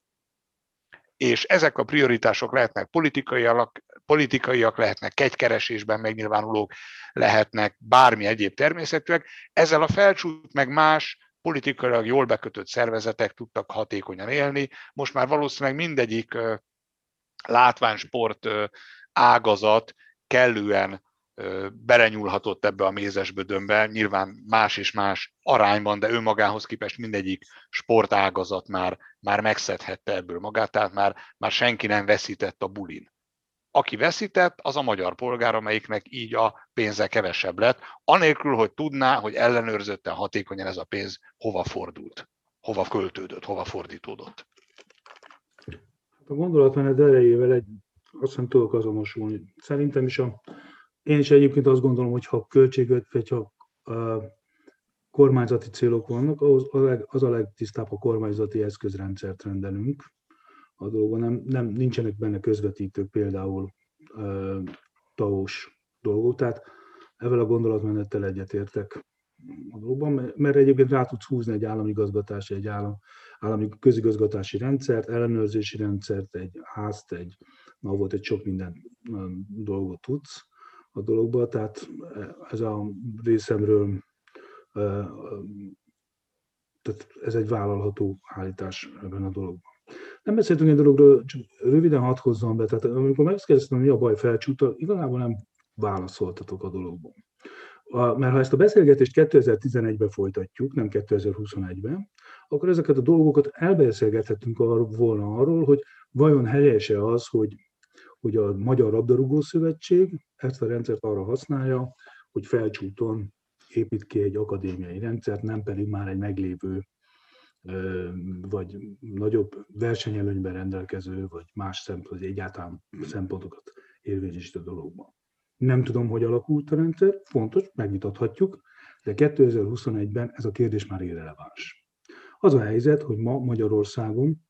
és ezek a prioritások lehetnek politikaiak, politikaiak lehetnek kegykeresésben megnyilvánulók, lehetnek bármi egyéb természetűek. Ezzel a felcsút meg más politikailag jól bekötött szervezetek tudtak hatékonyan élni. Most már valószínűleg mindegyik látványsport ágazat kellően belenyúlhatott ebbe a mézesbödönbe, nyilván más és más arányban, de önmagához képest mindegyik sportágazat már, már megszedhette ebből magát, tehát már, már senki nem veszített a bulin. aki veszített, az a magyar polgár, amelyiknek így a pénze kevesebb lett, anélkül, hogy tudná, hogy ellenőrzötten hatékonyan ez a pénz hova fordult, hova költődött, hova fordítódott. A gondolatmenet erejével egy, azt hiszem tudok azonosulni. Szerintem is a, én is egyébként azt gondolom, hogy ha költségvet, vagy ha a kormányzati célok vannak, az a, leg, az a legtisztább, a kormányzati eszközrendszert rendelünk a dolgokban. Nem, nem, nincsenek benne közvetítők, például uh, taós dolgok. Tehát ezzel a gondolatmenettel egyetértek a dolgokban, mert egyébként rá tudsz húzni egy állami gazgatási, egy állam, állami közigazgatási rendszert, ellenőrzési rendszert, egy házt, egy, volt egy sok minden dolgot tudsz a dologba, tehát ez a részemről tehát ez egy vállalható állítás ebben a dologban. Nem beszéltünk egy dologról, csak röviden hadd hozzam be, tehát amikor megkérdeztem, mi a baj felcsúta, igazából nem válaszoltatok a dologban. Mert ha ezt a beszélgetést 2011-ben folytatjuk, nem 2021-ben, akkor ezeket a dolgokat elbeszélgethetünk arról, volna arról, hogy vajon helyese az, hogy, hogy a Magyar Labdarúgó Szövetség ezt a rendszert arra használja, hogy felcsúton épít ki egy akadémiai rendszert, nem pedig már egy meglévő vagy nagyobb versenyelőnyben rendelkező, vagy más szempont, vagy egyáltalán szempontokat érvényesít a dologban. Nem tudom, hogy alakult a rendszer, fontos, megvitathatjuk, de 2021-ben ez a kérdés már irreleváns. Az a helyzet, hogy ma Magyarországon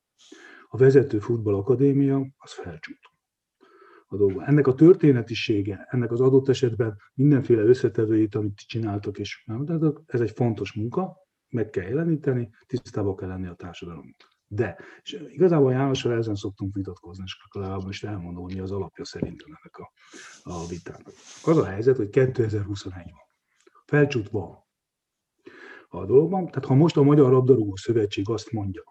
a vezető futballakadémia az felcsút. A dolga. Ennek a történetisége, ennek az adott esetben mindenféle összetevőit, amit csináltak, és nem, ez egy fontos munka, meg kell jeleníteni, tisztába kell lenni a társadalomnak. De, és igazából Jánossal ezen szoktunk vitatkozni, és legalább most elmondom, mi az alapja szerintem ennek a, a vitának. Az a helyzet, hogy 2021 van. Felcsút van a dologban. Tehát ha most a Magyar Labdarúgó Szövetség azt mondja,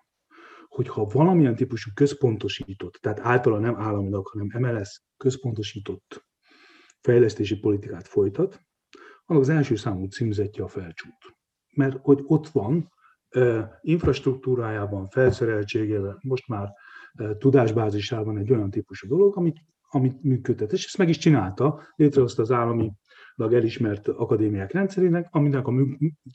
hogy ha valamilyen típusú központosított, tehát általa nem államilag, hanem MLS központosított fejlesztési politikát folytat, annak az első számú címzetje a felcsút. Mert hogy ott van, infrastruktúrájában, felszereltségével, most már tudásbázisában egy olyan típusú dolog, amit, amit működtet. És ezt meg is csinálta, létrehozta az állami elismert akadémiák rendszerének, aminek a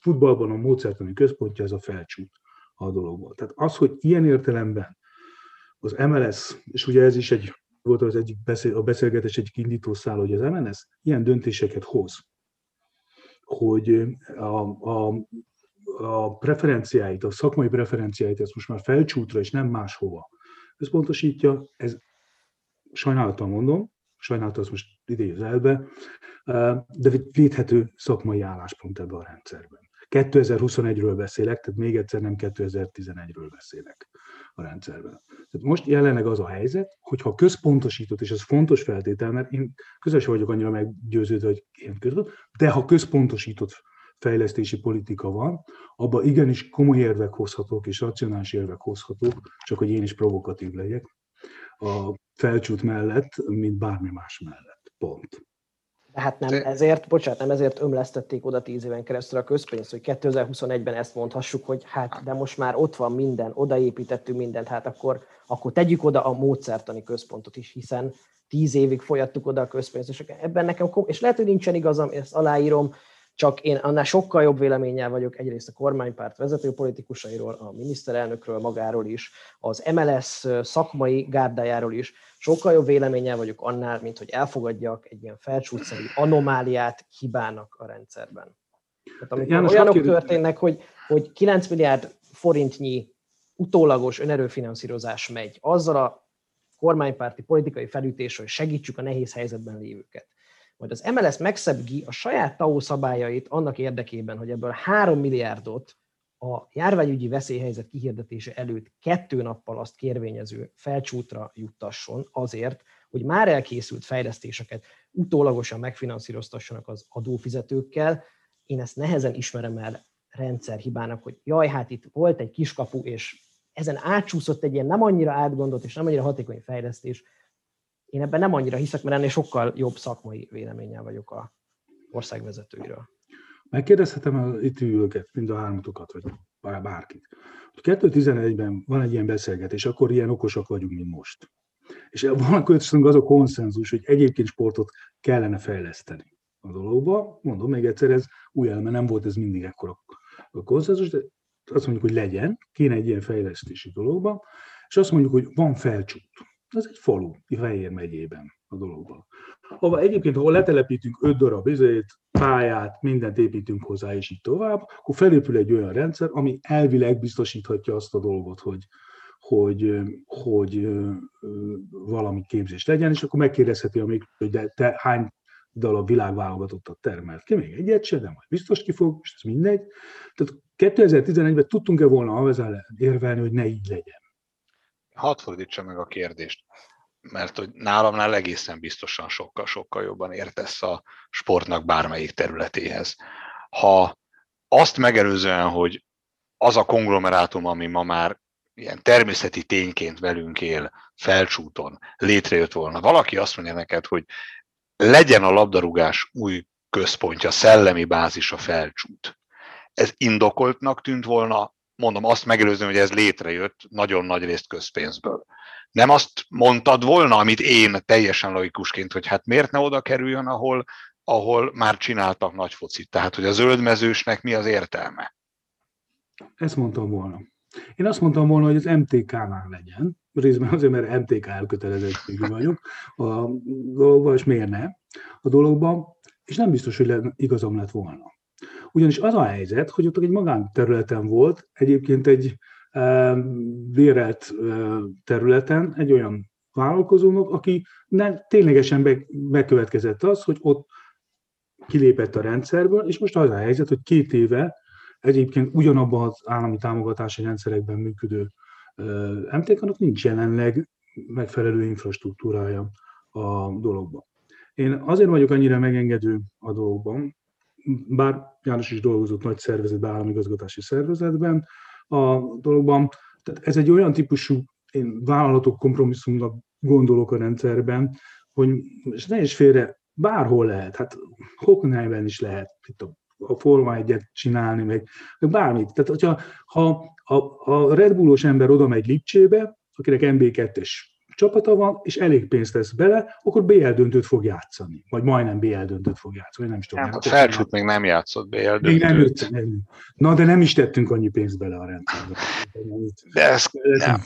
futballban a módszertani központja ez a felcsút a dologból. Tehát az, hogy ilyen értelemben az MLS, és ugye ez is egy volt az egyik beszél, a beszélgetés egyik indítószál, hogy az MLS ilyen döntéseket hoz, hogy a, a, a preferenciáit, a szakmai preferenciáit, ezt most már felcsútra és nem máshova összpontosítja, ez sajnálattal mondom, sajnálattal azt most idézelve, de védhető szakmai álláspont ebben a rendszerben. 2021-ről beszélek, tehát még egyszer nem 2011-ről beszélek a rendszerben. Tehát most jelenleg az a helyzet, hogyha központosított, és ez fontos feltétel, mert én közös vagyok annyira meggyőződve, hogy én közben, de ha központosított fejlesztési politika van, abban igenis komoly érvek hozhatók és racionális érvek hozhatók, csak hogy én is provokatív legyek, a felcsút mellett, mint bármi más mellett. Pont. De hát nem ezért, bocsánat, nem ezért ömlesztették oda tíz éven keresztül a közpénzt, hogy 2021-ben ezt mondhassuk, hogy hát de most már ott van minden, odaépítettünk mindent, hát akkor, akkor tegyük oda a módszertani központot is, hiszen tíz évig folyattuk oda a közpénzt, és ebben nekem, és lehet, hogy nincsen igazam, ezt aláírom, csak én annál sokkal jobb véleménnyel vagyok egyrészt a kormánypárt vezető politikusairól, a miniszterelnökről magáról is, az MLS szakmai gárdájáról is, sokkal jobb véleménnyel vagyok annál, mint hogy elfogadjak egy ilyen felcsútszerű anomáliát, hibának a rendszerben. Tehát amikor János, olyanok történnek, hogy, hogy 9 milliárd forintnyi utólagos önerőfinanszírozás megy, azzal a kormánypárti politikai felütés, hogy segítsük a nehéz helyzetben lévőket majd az MLS megszebgi a saját TAO szabályait annak érdekében, hogy ebből 3 milliárdot a járványügyi veszélyhelyzet kihirdetése előtt kettő nappal azt kérvényező felcsútra juttasson azért, hogy már elkészült fejlesztéseket utólagosan megfinanszíroztassanak az adófizetőkkel. Én ezt nehezen ismerem el rendszerhibának, hogy jaj, hát itt volt egy kiskapu, és ezen átsúszott egy ilyen nem annyira átgondolt és nem annyira hatékony fejlesztés, én ebben nem annyira hiszek, mert ennél sokkal jobb szakmai véleménnyel vagyok a országvezetőiről. Megkérdezhetem el itt ülőket, mind a hármatokat, vagy bárkit. 2011-ben van egy ilyen beszélgetés, akkor ilyen okosak vagyunk, mint most. És van köztünk az a konszenzus, hogy egyébként sportot kellene fejleszteni a dologba. Mondom még egyszer, ez új eleme nem volt ez mindig ekkora a konszenzus, de azt mondjuk, hogy legyen, kéne egy ilyen fejlesztési dologba, és azt mondjuk, hogy van felcsút. Ez egy falu, Fehér megyében a dologban. Ahol egyébként, ahol letelepítünk öt darab izét, pályát, mindent építünk hozzá, és így tovább, akkor felépül egy olyan rendszer, ami elvileg biztosíthatja azt a dolgot, hogy, hogy, hogy valami képzés legyen, és akkor megkérdezheti a mikro, hogy de te hány darab világválogatottat termelt ki, még egyet se, de majd biztos ki fog, most ez mindegy. Tehát 2011-ben tudtunk-e volna azzal érvelni, hogy ne így legyen? Hadd fordítsa meg a kérdést, mert hogy nálamnál egészen biztosan sokkal-sokkal jobban értesz a sportnak bármelyik területéhez. Ha azt megelőzően, hogy az a konglomerátum, ami ma már ilyen természeti tényként velünk él, felcsúton, létrejött volna. Valaki azt mondja neked, hogy legyen a labdarúgás új központja, szellemi bázis a felcsút. Ez indokoltnak tűnt volna, mondom, azt megelőzően, hogy ez létrejött nagyon nagy részt közpénzből. Nem azt mondtad volna, amit én teljesen laikusként, hogy hát miért ne oda kerüljön, ahol, ahol már csináltak nagy focit. Tehát, hogy a zöldmezősnek mi az értelme? Ezt mondtam volna. Én azt mondtam volna, hogy az MTK-nál legyen, részben azért, mert MTK elkötelezettségű vagyok a dologban, és miért ne a dologban, és nem biztos, hogy igazam lett volna. Ugyanis az a helyzet, hogy ott egy magánterületen volt, egyébként egy vérelt területen egy olyan vállalkozónak, aki ne, ténylegesen be, bekövetkezett az, hogy ott kilépett a rendszerből, és most az a helyzet, hogy két éve egyébként ugyanabban az állami támogatási rendszerekben működő MTK-nak nincs jelenleg megfelelő infrastruktúrája a dologban. Én azért vagyok annyira megengedő a dologban, bár János is dolgozott nagy szervezetben, államigazgatási szervezetben a dologban, tehát ez egy olyan típusú én vállalatok kompromisszumnak gondolok a rendszerben, hogy és ne is félre, bárhol lehet, hát Hockenheimben is lehet, itt a a Forma egyet csinálni, meg, meg bármit. Tehát, hogyha ha a, a Red Bullos ember oda megy Lipcsébe, akinek MB2-es csapata van, és elég pénzt tesz bele, akkor BL döntőt fog játszani. Vagy majdnem BL döntőt fog játszani, nem is tudom. Hát a felcsút még nem játszott BL döntőt. Még nem jött, nem. Na, de nem is tettünk annyi pénzt bele a rendszerbe. De, ez, nem.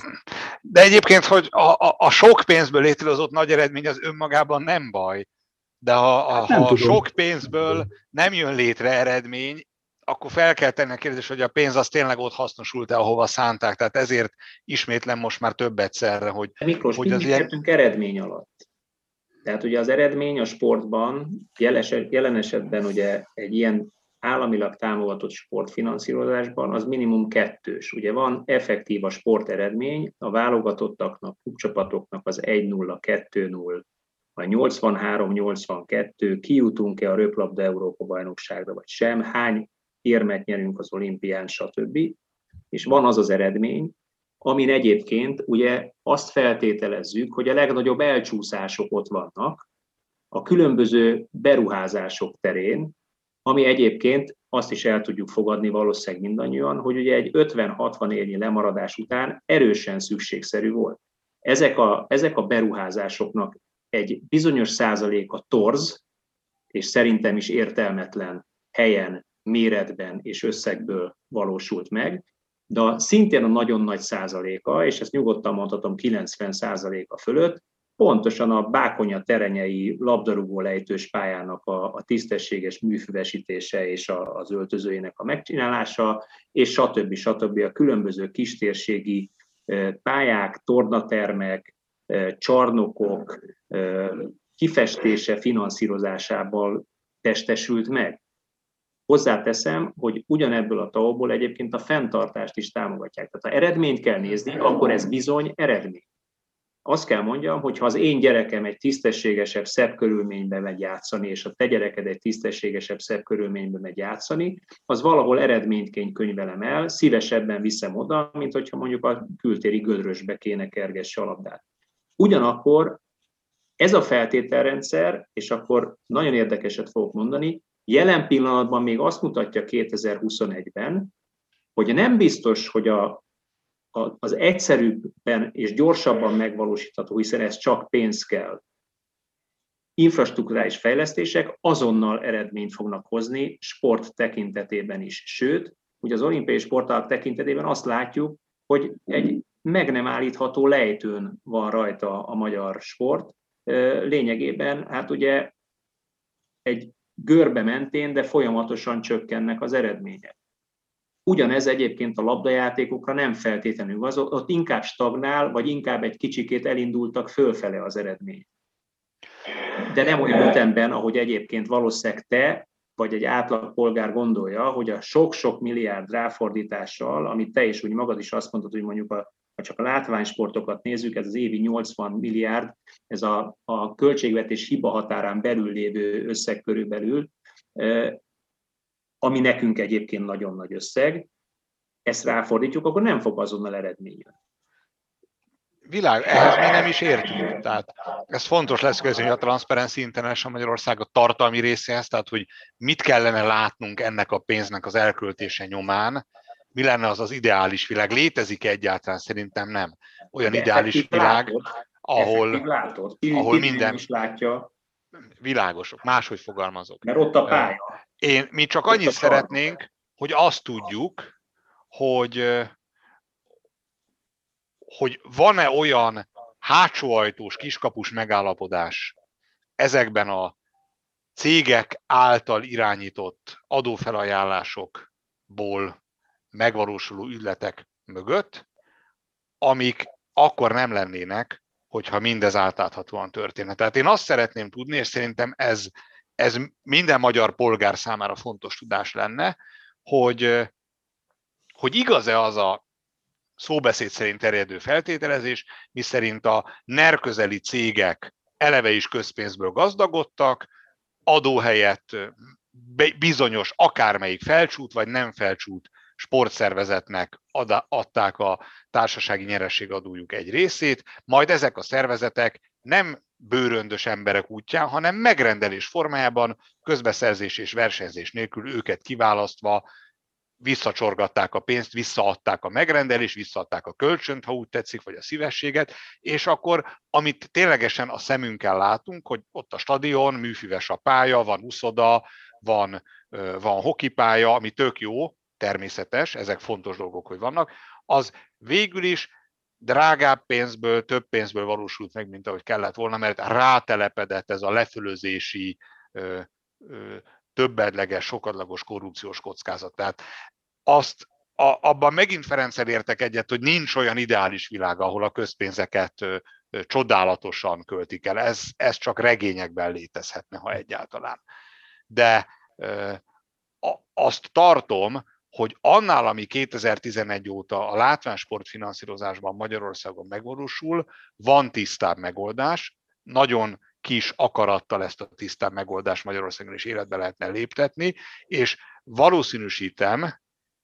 de egyébként, hogy a, a, a sok pénzből létrehozott nagy eredmény az önmagában nem baj. De ha, hát ha sok pénzből nem jön létre eredmény, akkor fel kell tenni a kérdést, hogy a pénz az tényleg ott hasznosult-e, ahova szánták. Tehát ezért ismétlem most már több egyszerre, hogy... Miklós, hogy az ilyen... eredmény alatt. Tehát ugye az eredmény a sportban, jelen esetben ugye egy ilyen államilag támogatott sportfinanszírozásban az minimum kettős. Ugye van effektív a sporteredmény, a válogatottaknak, klubcsapatoknak az 1-0, 2-0, a 83-82, kijutunk-e a röplabda Európa bajnokságra, vagy sem, hány érmet nyerünk az olimpián, stb. És van az az eredmény, amin egyébként ugye azt feltételezzük, hogy a legnagyobb elcsúszások ott vannak a különböző beruházások terén, ami egyébként azt is el tudjuk fogadni valószínűleg mindannyian, hogy ugye egy 50-60 évnyi lemaradás után erősen szükségszerű volt. Ezek a, ezek a beruházásoknak egy bizonyos százaléka torz, és szerintem is értelmetlen helyen, méretben és összegből valósult meg, de szintén a nagyon nagy százaléka, és ezt nyugodtan mondhatom 90 százaléka fölött, pontosan a Bákonya terenyei labdarúgó lejtős pályának a, a tisztességes műfüvesítése és a, az öltözőjének a megcsinálása, és stb. stb. a különböző kistérségi pályák, tornatermek, csarnokok kifestése finanszírozásával testesült meg. Hozzáteszem, hogy ugyanebből a tauból egyébként a fenntartást is támogatják. Tehát ha eredményt kell nézni, akkor ez bizony eredmény. Azt kell mondjam, hogy ha az én gyerekem egy tisztességesebb, szebb körülményben megy játszani, és a te gyereked egy tisztességesebb, szebb körülményben megy játszani, az valahol eredményként könyvelem el, szívesebben viszem oda, mint hogyha mondjuk a kültéri gödrösbe kéne kergesse a labdát. Ugyanakkor ez a feltételrendszer, és akkor nagyon érdekeset fogok mondani, jelen pillanatban még azt mutatja 2021-ben, hogy nem biztos, hogy a az egyszerűbben és gyorsabban megvalósítható, hiszen ez csak pénz kell, infrastruktúrális fejlesztések azonnal eredményt fognak hozni sport tekintetében is. Sőt, ugye az olimpiai sportág tekintetében azt látjuk, hogy egy meg nem állítható lejtőn van rajta a magyar sport. Lényegében, hát ugye egy görbe mentén, de folyamatosan csökkennek az eredmények. Ugyanez egyébként a labdajátékokra nem feltétlenül az, ott inkább stagnál, vagy inkább egy kicsikét elindultak fölfele az eredmény. De nem olyan ütemben, ahogy egyébként valószínűleg te, vagy egy átlag polgár gondolja, hogy a sok-sok milliárd ráfordítással, amit te is úgy magad is azt mondtad, hogy mondjuk a, ha csak a látványsportokat nézzük, ez az évi 80 milliárd, ez a, a költségvetés hiba határán belül lévő összeg körülbelül, ami nekünk egyébként nagyon nagy összeg, ezt ráfordítjuk, akkor nem fog azonnal eredmény világ, ehhez mi nem is értünk. Tehát ez fontos lesz közben, a Transparency International Magyarország a tartalmi részéhez, tehát hogy mit kellene látnunk ennek a pénznek az elköltése nyomán, mi lenne az az ideális világ. Létezik -e egyáltalán? Szerintem nem. Olyan De ideális világ, látod. ahol, látod. ahol minden... is látja. Világosok, máshogy fogalmazok. Mert ott a pálya. Én, mi csak annyit szeretnénk, hogy azt tudjuk, hogy hogy van-e olyan hátsó ajtós, kiskapus megállapodás ezekben a cégek által irányított adófelajánlásokból megvalósuló ügyletek mögött, amik akkor nem lennének, hogyha mindez átláthatóan történne. Tehát én azt szeretném tudni, és szerintem ez, ez minden magyar polgár számára fontos tudás lenne, hogy, hogy igaz-e az a szóbeszéd szerint terjedő feltételezés, miszerint a NER közeli cégek eleve is közpénzből gazdagodtak, adóhelyett bizonyos akármelyik felcsút vagy nem felcsút sportszervezetnek adták a társasági nyerességadójuk egy részét, majd ezek a szervezetek nem bőröndös emberek útján, hanem megrendelés formájában közbeszerzés és versenyzés nélkül őket kiválasztva visszacsorgatták a pénzt, visszaadták a megrendelést, visszaadták a kölcsönt, ha úgy tetszik, vagy a szívességet, és akkor, amit ténylegesen a szemünkkel látunk, hogy ott a stadion, műfüves a pálya, van uszoda, van, van hokipálya, ami tök jó, természetes, ezek fontos dolgok, hogy vannak, az végül is drágább pénzből, több pénzből valósult meg, mint ahogy kellett volna, mert rátelepedett ez a lefölözési többedleges, sokadlagos korrupciós kockázat. Tehát azt a, abban megint Ferenccel értek egyet, hogy nincs olyan ideális világ, ahol a közpénzeket ö, ö, csodálatosan költik el. Ez, ez csak regényekben létezhetne, ha egyáltalán. De ö, a, azt tartom, hogy annál, ami 2011 óta a látványsport finanszírozásban Magyarországon megvalósul, van tisztább megoldás, nagyon kis akarattal ezt a tisztább megoldást Magyarországon is életbe lehetne léptetni, és valószínűsítem,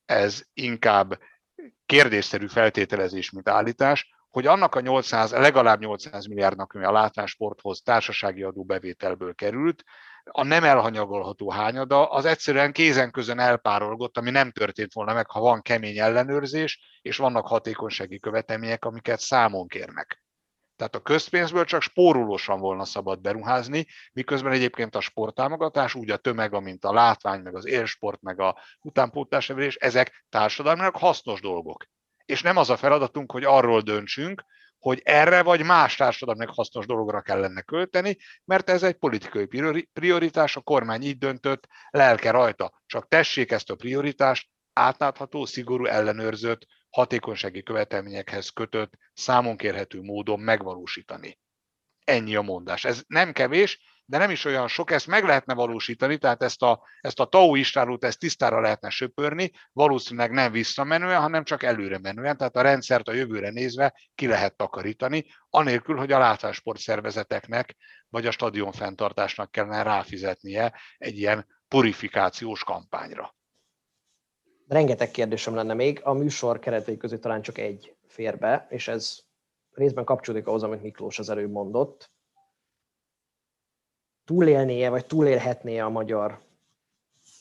ez inkább kérdésszerű feltételezés, mint állítás, hogy annak a 800, legalább 800 milliárdnak, ami a látványsporthoz társasági adóbevételből került, a nem elhanyagolható hányada, az egyszerűen kézen közön elpárolgott, ami nem történt volna meg, ha van kemény ellenőrzés, és vannak hatékonysági követelmények, amiket számon kérnek. Tehát a közpénzből csak spórolósan volna szabad beruházni, miközben egyébként a sporttámogatás, úgy a tömeg, mint a látvány, meg az élsport, meg a utánpótlásnevelés, ezek társadalmilag hasznos dolgok. És nem az a feladatunk, hogy arról döntsünk, hogy erre vagy más társadalmilag hasznos dologra kellene költeni, mert ez egy politikai prioritás, a kormány így döntött, lelke rajta. Csak tessék ezt a prioritást átlátható, szigorú, ellenőrzött, hatékonysági követelményekhez kötött, számon kérhető módon megvalósítani. Ennyi a mondás. Ez nem kevés, de nem is olyan sok, ezt meg lehetne valósítani, tehát ezt a, ezt a tau istálót, ezt tisztára lehetne söpörni, valószínűleg nem visszamenően, hanem csak előre menően, tehát a rendszert a jövőre nézve ki lehet takarítani, anélkül, hogy a látásport szervezeteknek vagy a stadion fenntartásnak kellene ráfizetnie egy ilyen purifikációs kampányra. Rengeteg kérdésem lenne még, a műsor keretei közé talán csak egy fér be, és ez részben kapcsolódik ahhoz, amit Miklós az előbb mondott. Túlélnie, vagy túlélhetné a magyar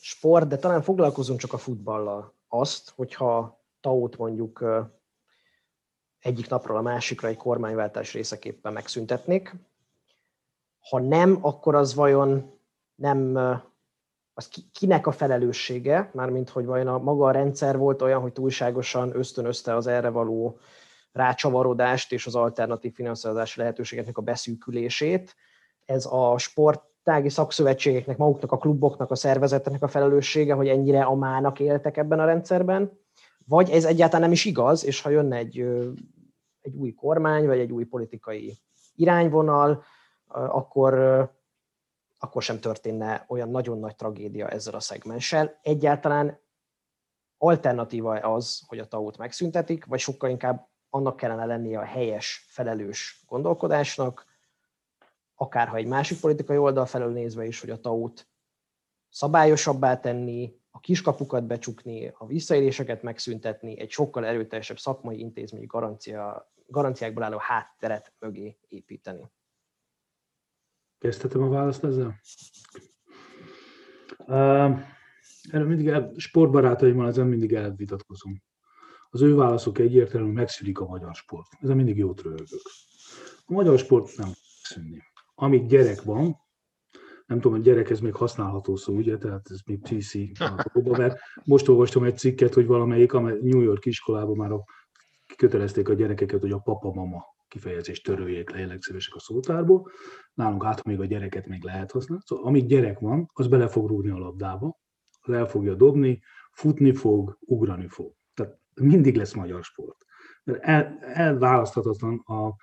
sport, de talán foglalkozunk csak a futballal. Azt, hogyha Taut mondjuk egyik napról a másikra egy kormányváltás részeképpen megszüntetnék. Ha nem, akkor az vajon nem, az kinek a felelőssége, mármint hogy vajon a maga a rendszer volt olyan, hogy túlságosan ösztönözte az erre való rácsavarodást és az alternatív finanszírozási lehetőségeknek a beszűkülését. Ez a sportági szakszövetségeknek, maguknak, a kluboknak, a szervezeteknek a felelőssége, hogy ennyire amának éltek ebben a rendszerben, vagy ez egyáltalán nem is igaz, és ha jönne egy, egy új kormány, vagy egy új politikai irányvonal, akkor, akkor sem történne olyan nagyon nagy tragédia ezzel a szegmenssel. Egyáltalán alternatíva az, hogy a tau megszüntetik, vagy sokkal inkább annak kellene lennie a helyes, felelős gondolkodásnak, akárha egy másik politikai oldal felől nézve is, hogy a tau szabályosabbá tenni, a kiskapukat becsukni, a visszaéléseket megszüntetni, egy sokkal erőteljesebb szakmai intézményi garancia, garanciákból álló hátteret mögé építeni. Kezdhetem a választ ezzel? Uh, erről mindig el, sportbarátaimmal ezen mindig elvitatkozom. Az ő válaszok egyértelmű, megszűnik a magyar sport. Ezen mindig jót röhögök. A magyar sport nem szűnni. Amíg gyerek van, nem tudom, hogy gyerek ez még használható szó, ugye, tehát ez még PC mert most olvastam egy cikket, hogy valamelyik amely New York iskolában már a, kötelezték a gyerekeket, hogy a papa-mama kifejezést töröljék le, legszívesek a szótárból. Nálunk át még a gyereket még lehet használni. Szóval amíg gyerek van, az bele fog rúgni a labdába, az el fogja dobni, futni fog, ugrani fog. Tehát mindig lesz magyar sport. El, elválaszthatatlan a,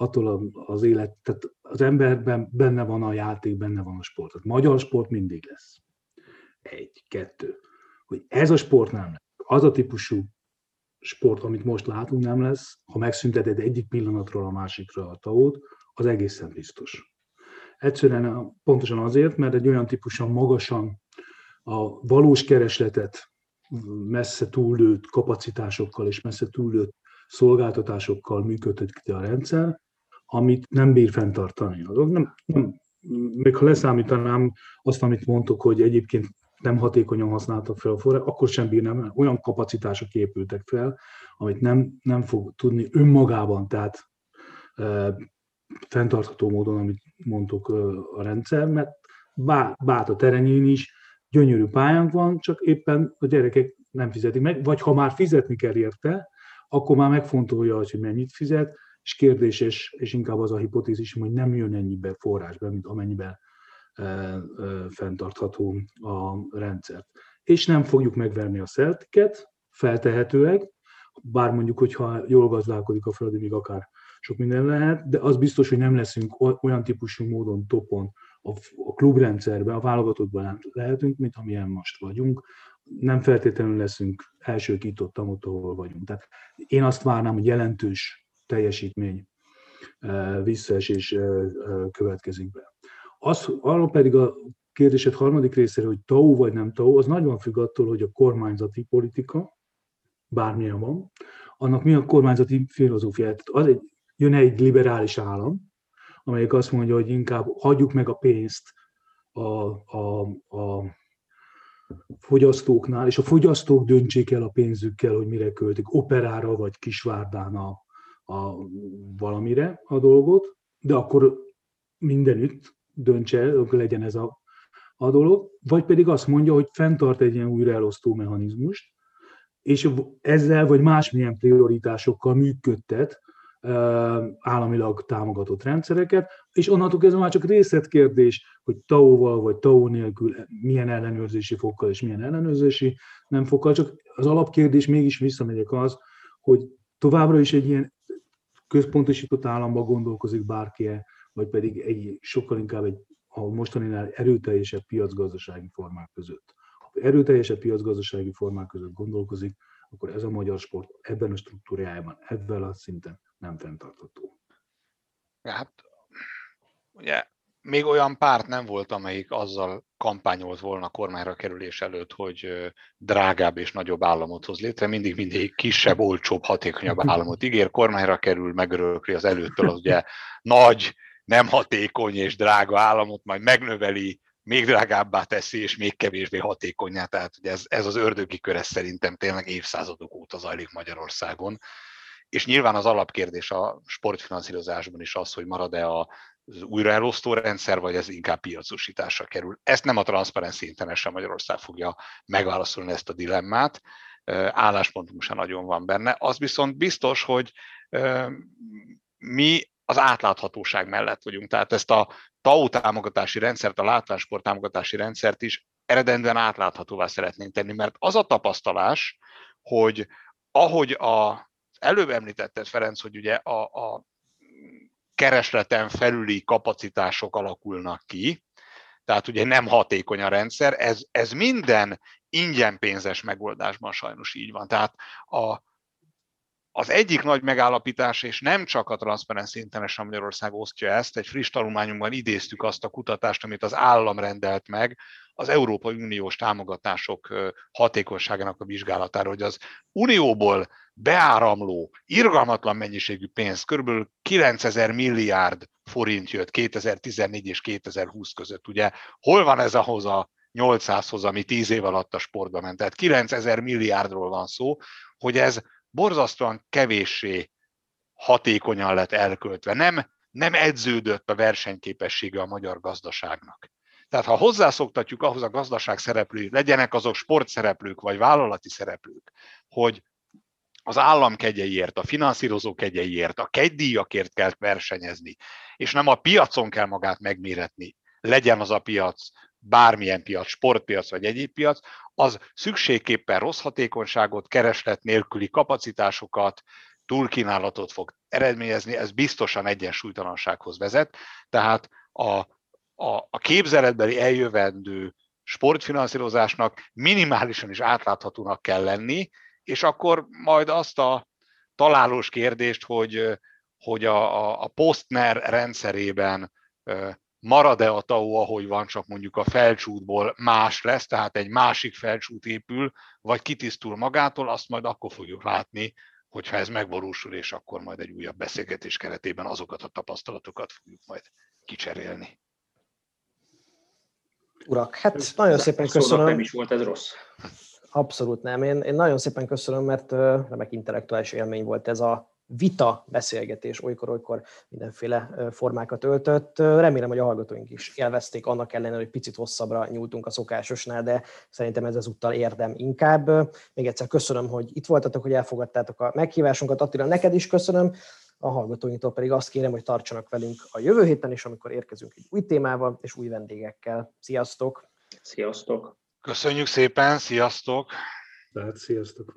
attól az élet, tehát az emberben benne van a játék, benne van a sport. Tehát magyar sport mindig lesz. Egy, kettő. Hogy ez a sport nem lesz. Az a típusú sport, amit most látunk, nem lesz. Ha megszünteted egyik pillanatról a másikra a taót, az egészen biztos. Egyszerűen pontosan azért, mert egy olyan típusan magasan a valós keresletet messze túllőtt kapacitásokkal és messze túllőtt szolgáltatásokkal működteti a rendszer, amit nem bír fenntartani. Azok nem, nem, még ha leszámítanám azt, amit mondtok, hogy egyébként nem hatékonyan használtak fel a forrás, akkor sem bírnám, olyan kapacitások épültek fel, amit nem, nem fog tudni önmagában, tehát e, fenntartható módon, amit mondtok e, a rendszer, mert bát a terenyén is gyönyörű pályánk van, csak éppen a gyerekek nem fizetik meg, vagy ha már fizetni kell érte, akkor már megfontolja, hogy mennyit fizet, és kérdéses, és inkább az a hipotézis, hogy nem jön ennyibe forrásba, mint amennyiben e, e, fenntartható a rendszer. És nem fogjuk megverni a szeltiket, feltehetőleg, bár mondjuk, hogyha jól gazdálkodik a Fradi, még akár sok minden lehet, de az biztos, hogy nem leszünk olyan típusú módon topon a, a klubrendszerben, a válogatottban lehetünk, mint amilyen most vagyunk. Nem feltétlenül leszünk elsők itt ott, ott, ahol vagyunk. Tehát én azt várnám, hogy jelentős teljesítmény visszaesés következik be. Az, arra pedig a kérdésed harmadik részére, hogy TAU vagy nem TAU, az nagyon függ attól, hogy a kormányzati politika, bármilyen van, annak mi a kormányzati filozófia. Az egy, jön egy liberális állam, amelyik azt mondja, hogy inkább hagyjuk meg a pénzt a, a, a fogyasztóknál, és a fogyasztók döntsék el a pénzükkel, hogy mire költik, operára vagy kisvárdán a, a valamire a dolgot, de akkor mindenütt döntse legyen ez a, a dolog, vagy pedig azt mondja, hogy fenntart egy ilyen újraelosztó mechanizmust, és ezzel vagy másmilyen prioritásokkal működtet államilag támogatott rendszereket, és onnantól kezdve már csak részletkérdés, hogy TAO-val vagy TAO nélkül milyen ellenőrzési fokkal és milyen ellenőrzési nem fokkal, csak az alapkérdés mégis visszamegyek az, hogy továbbra is egy ilyen központosított államba gondolkozik bárki vagy pedig egy sokkal inkább egy a mostaninál erőteljesebb piacgazdasági formák között. Ha erőteljesebb piacgazdasági formák között gondolkozik, akkor ez a magyar sport ebben a struktúrájában, ebben a szinten nem fenntartható. Hát ugye még olyan párt nem volt, amelyik azzal kampányolt volna kormányra kerülés előtt, hogy drágább és nagyobb államot hoz létre. Mindig mindig kisebb, olcsóbb, hatékonyabb államot ígér, kormányra kerül, megörökli az előttől az ugye nagy, nem hatékony és drága államot, majd megnöveli, még drágábbá teszi, és még kevésbé hatékonyá. Tehát ugye ez, ez az ördögi kör, ez szerintem tényleg évszázadok óta zajlik Magyarországon és nyilván az alapkérdés a sportfinanszírozásban is az, hogy marad-e a az újraelosztó rendszer, vagy ez inkább piacosításra kerül. Ezt nem a Transparency International Magyarország fogja megválaszolni ezt a dilemmát, álláspontunk sem nagyon van benne. Az viszont biztos, hogy mi az átláthatóság mellett vagyunk. Tehát ezt a TAO támogatási rendszert, a látványsport támogatási rendszert is eredendően átláthatóvá szeretnénk tenni, mert az a tapasztalás, hogy ahogy a előbb említetted, Ferenc, hogy ugye a, a keresleten felüli kapacitások alakulnak ki, tehát ugye nem hatékony a rendszer, ez, ez minden ingyen pénzes megoldásban sajnos így van. Tehát a, az egyik nagy megállapítás, és nem csak a Transparency International Magyarország osztja ezt, egy friss tanulmányunkban idéztük azt a kutatást, amit az állam rendelt meg az Európai Uniós támogatások hatékonyságának a vizsgálatára, hogy az Unióból beáramló, irgalmatlan mennyiségű pénz, kb. 9000 milliárd forint jött 2014 és 2020 között. Ugye hol van ez ahhoz a 800-hoz, ami 10 év alatt a sportba ment? Tehát 9000 milliárdról van szó, hogy ez borzasztóan kevéssé hatékonyan lett elköltve. Nem, nem edződött a versenyképessége a magyar gazdaságnak. Tehát ha hozzászoktatjuk ahhoz a gazdaság szereplői, legyenek azok sportszereplők vagy vállalati szereplők, hogy az állam kegyeiért, a finanszírozó kegyeiért, a kegydíjakért kell versenyezni, és nem a piacon kell magát megméretni, legyen az a piac bármilyen piac, sportpiac vagy egyéb piac, az szükségképpen rossz hatékonyságot, kereslet nélküli kapacitásokat, túlkínálatot fog eredményezni, ez biztosan egyensúlytalansághoz vezet. Tehát a, a, a képzeletbeli eljövendő sportfinanszírozásnak minimálisan is átláthatónak kell lenni, és akkor majd azt a találós kérdést, hogy, hogy a, a, a Postner rendszerében marad-e a TAO, ahogy van, csak mondjuk a felcsútból más lesz, tehát egy másik felcsút épül, vagy kitisztul magától, azt majd akkor fogjuk látni, hogyha ez megvalósul, és akkor majd egy újabb beszélgetés keretében azokat a tapasztalatokat fogjuk majd kicserélni. Urak, hát nagyon szépen köszönöm. Nem is volt ez rossz. Abszolút nem. Én, én nagyon szépen köszönöm, mert remek intellektuális élmény volt ez a vita beszélgetés olykor-olykor mindenféle formákat öltött. Remélem, hogy a hallgatóink is élvezték, annak ellenére, hogy picit hosszabbra nyúltunk a szokásosnál, de szerintem ez ezúttal érdem inkább. Még egyszer köszönöm, hogy itt voltatok, hogy elfogadtátok a meghívásunkat. Attila, neked is köszönöm. A hallgatóinktól pedig azt kérem, hogy tartsanak velünk a jövő héten is, amikor érkezünk egy új témával és új vendégekkel. Sziasztok! Sziasztok! Köszönjük szépen, sziasztok! Tehát sziasztok!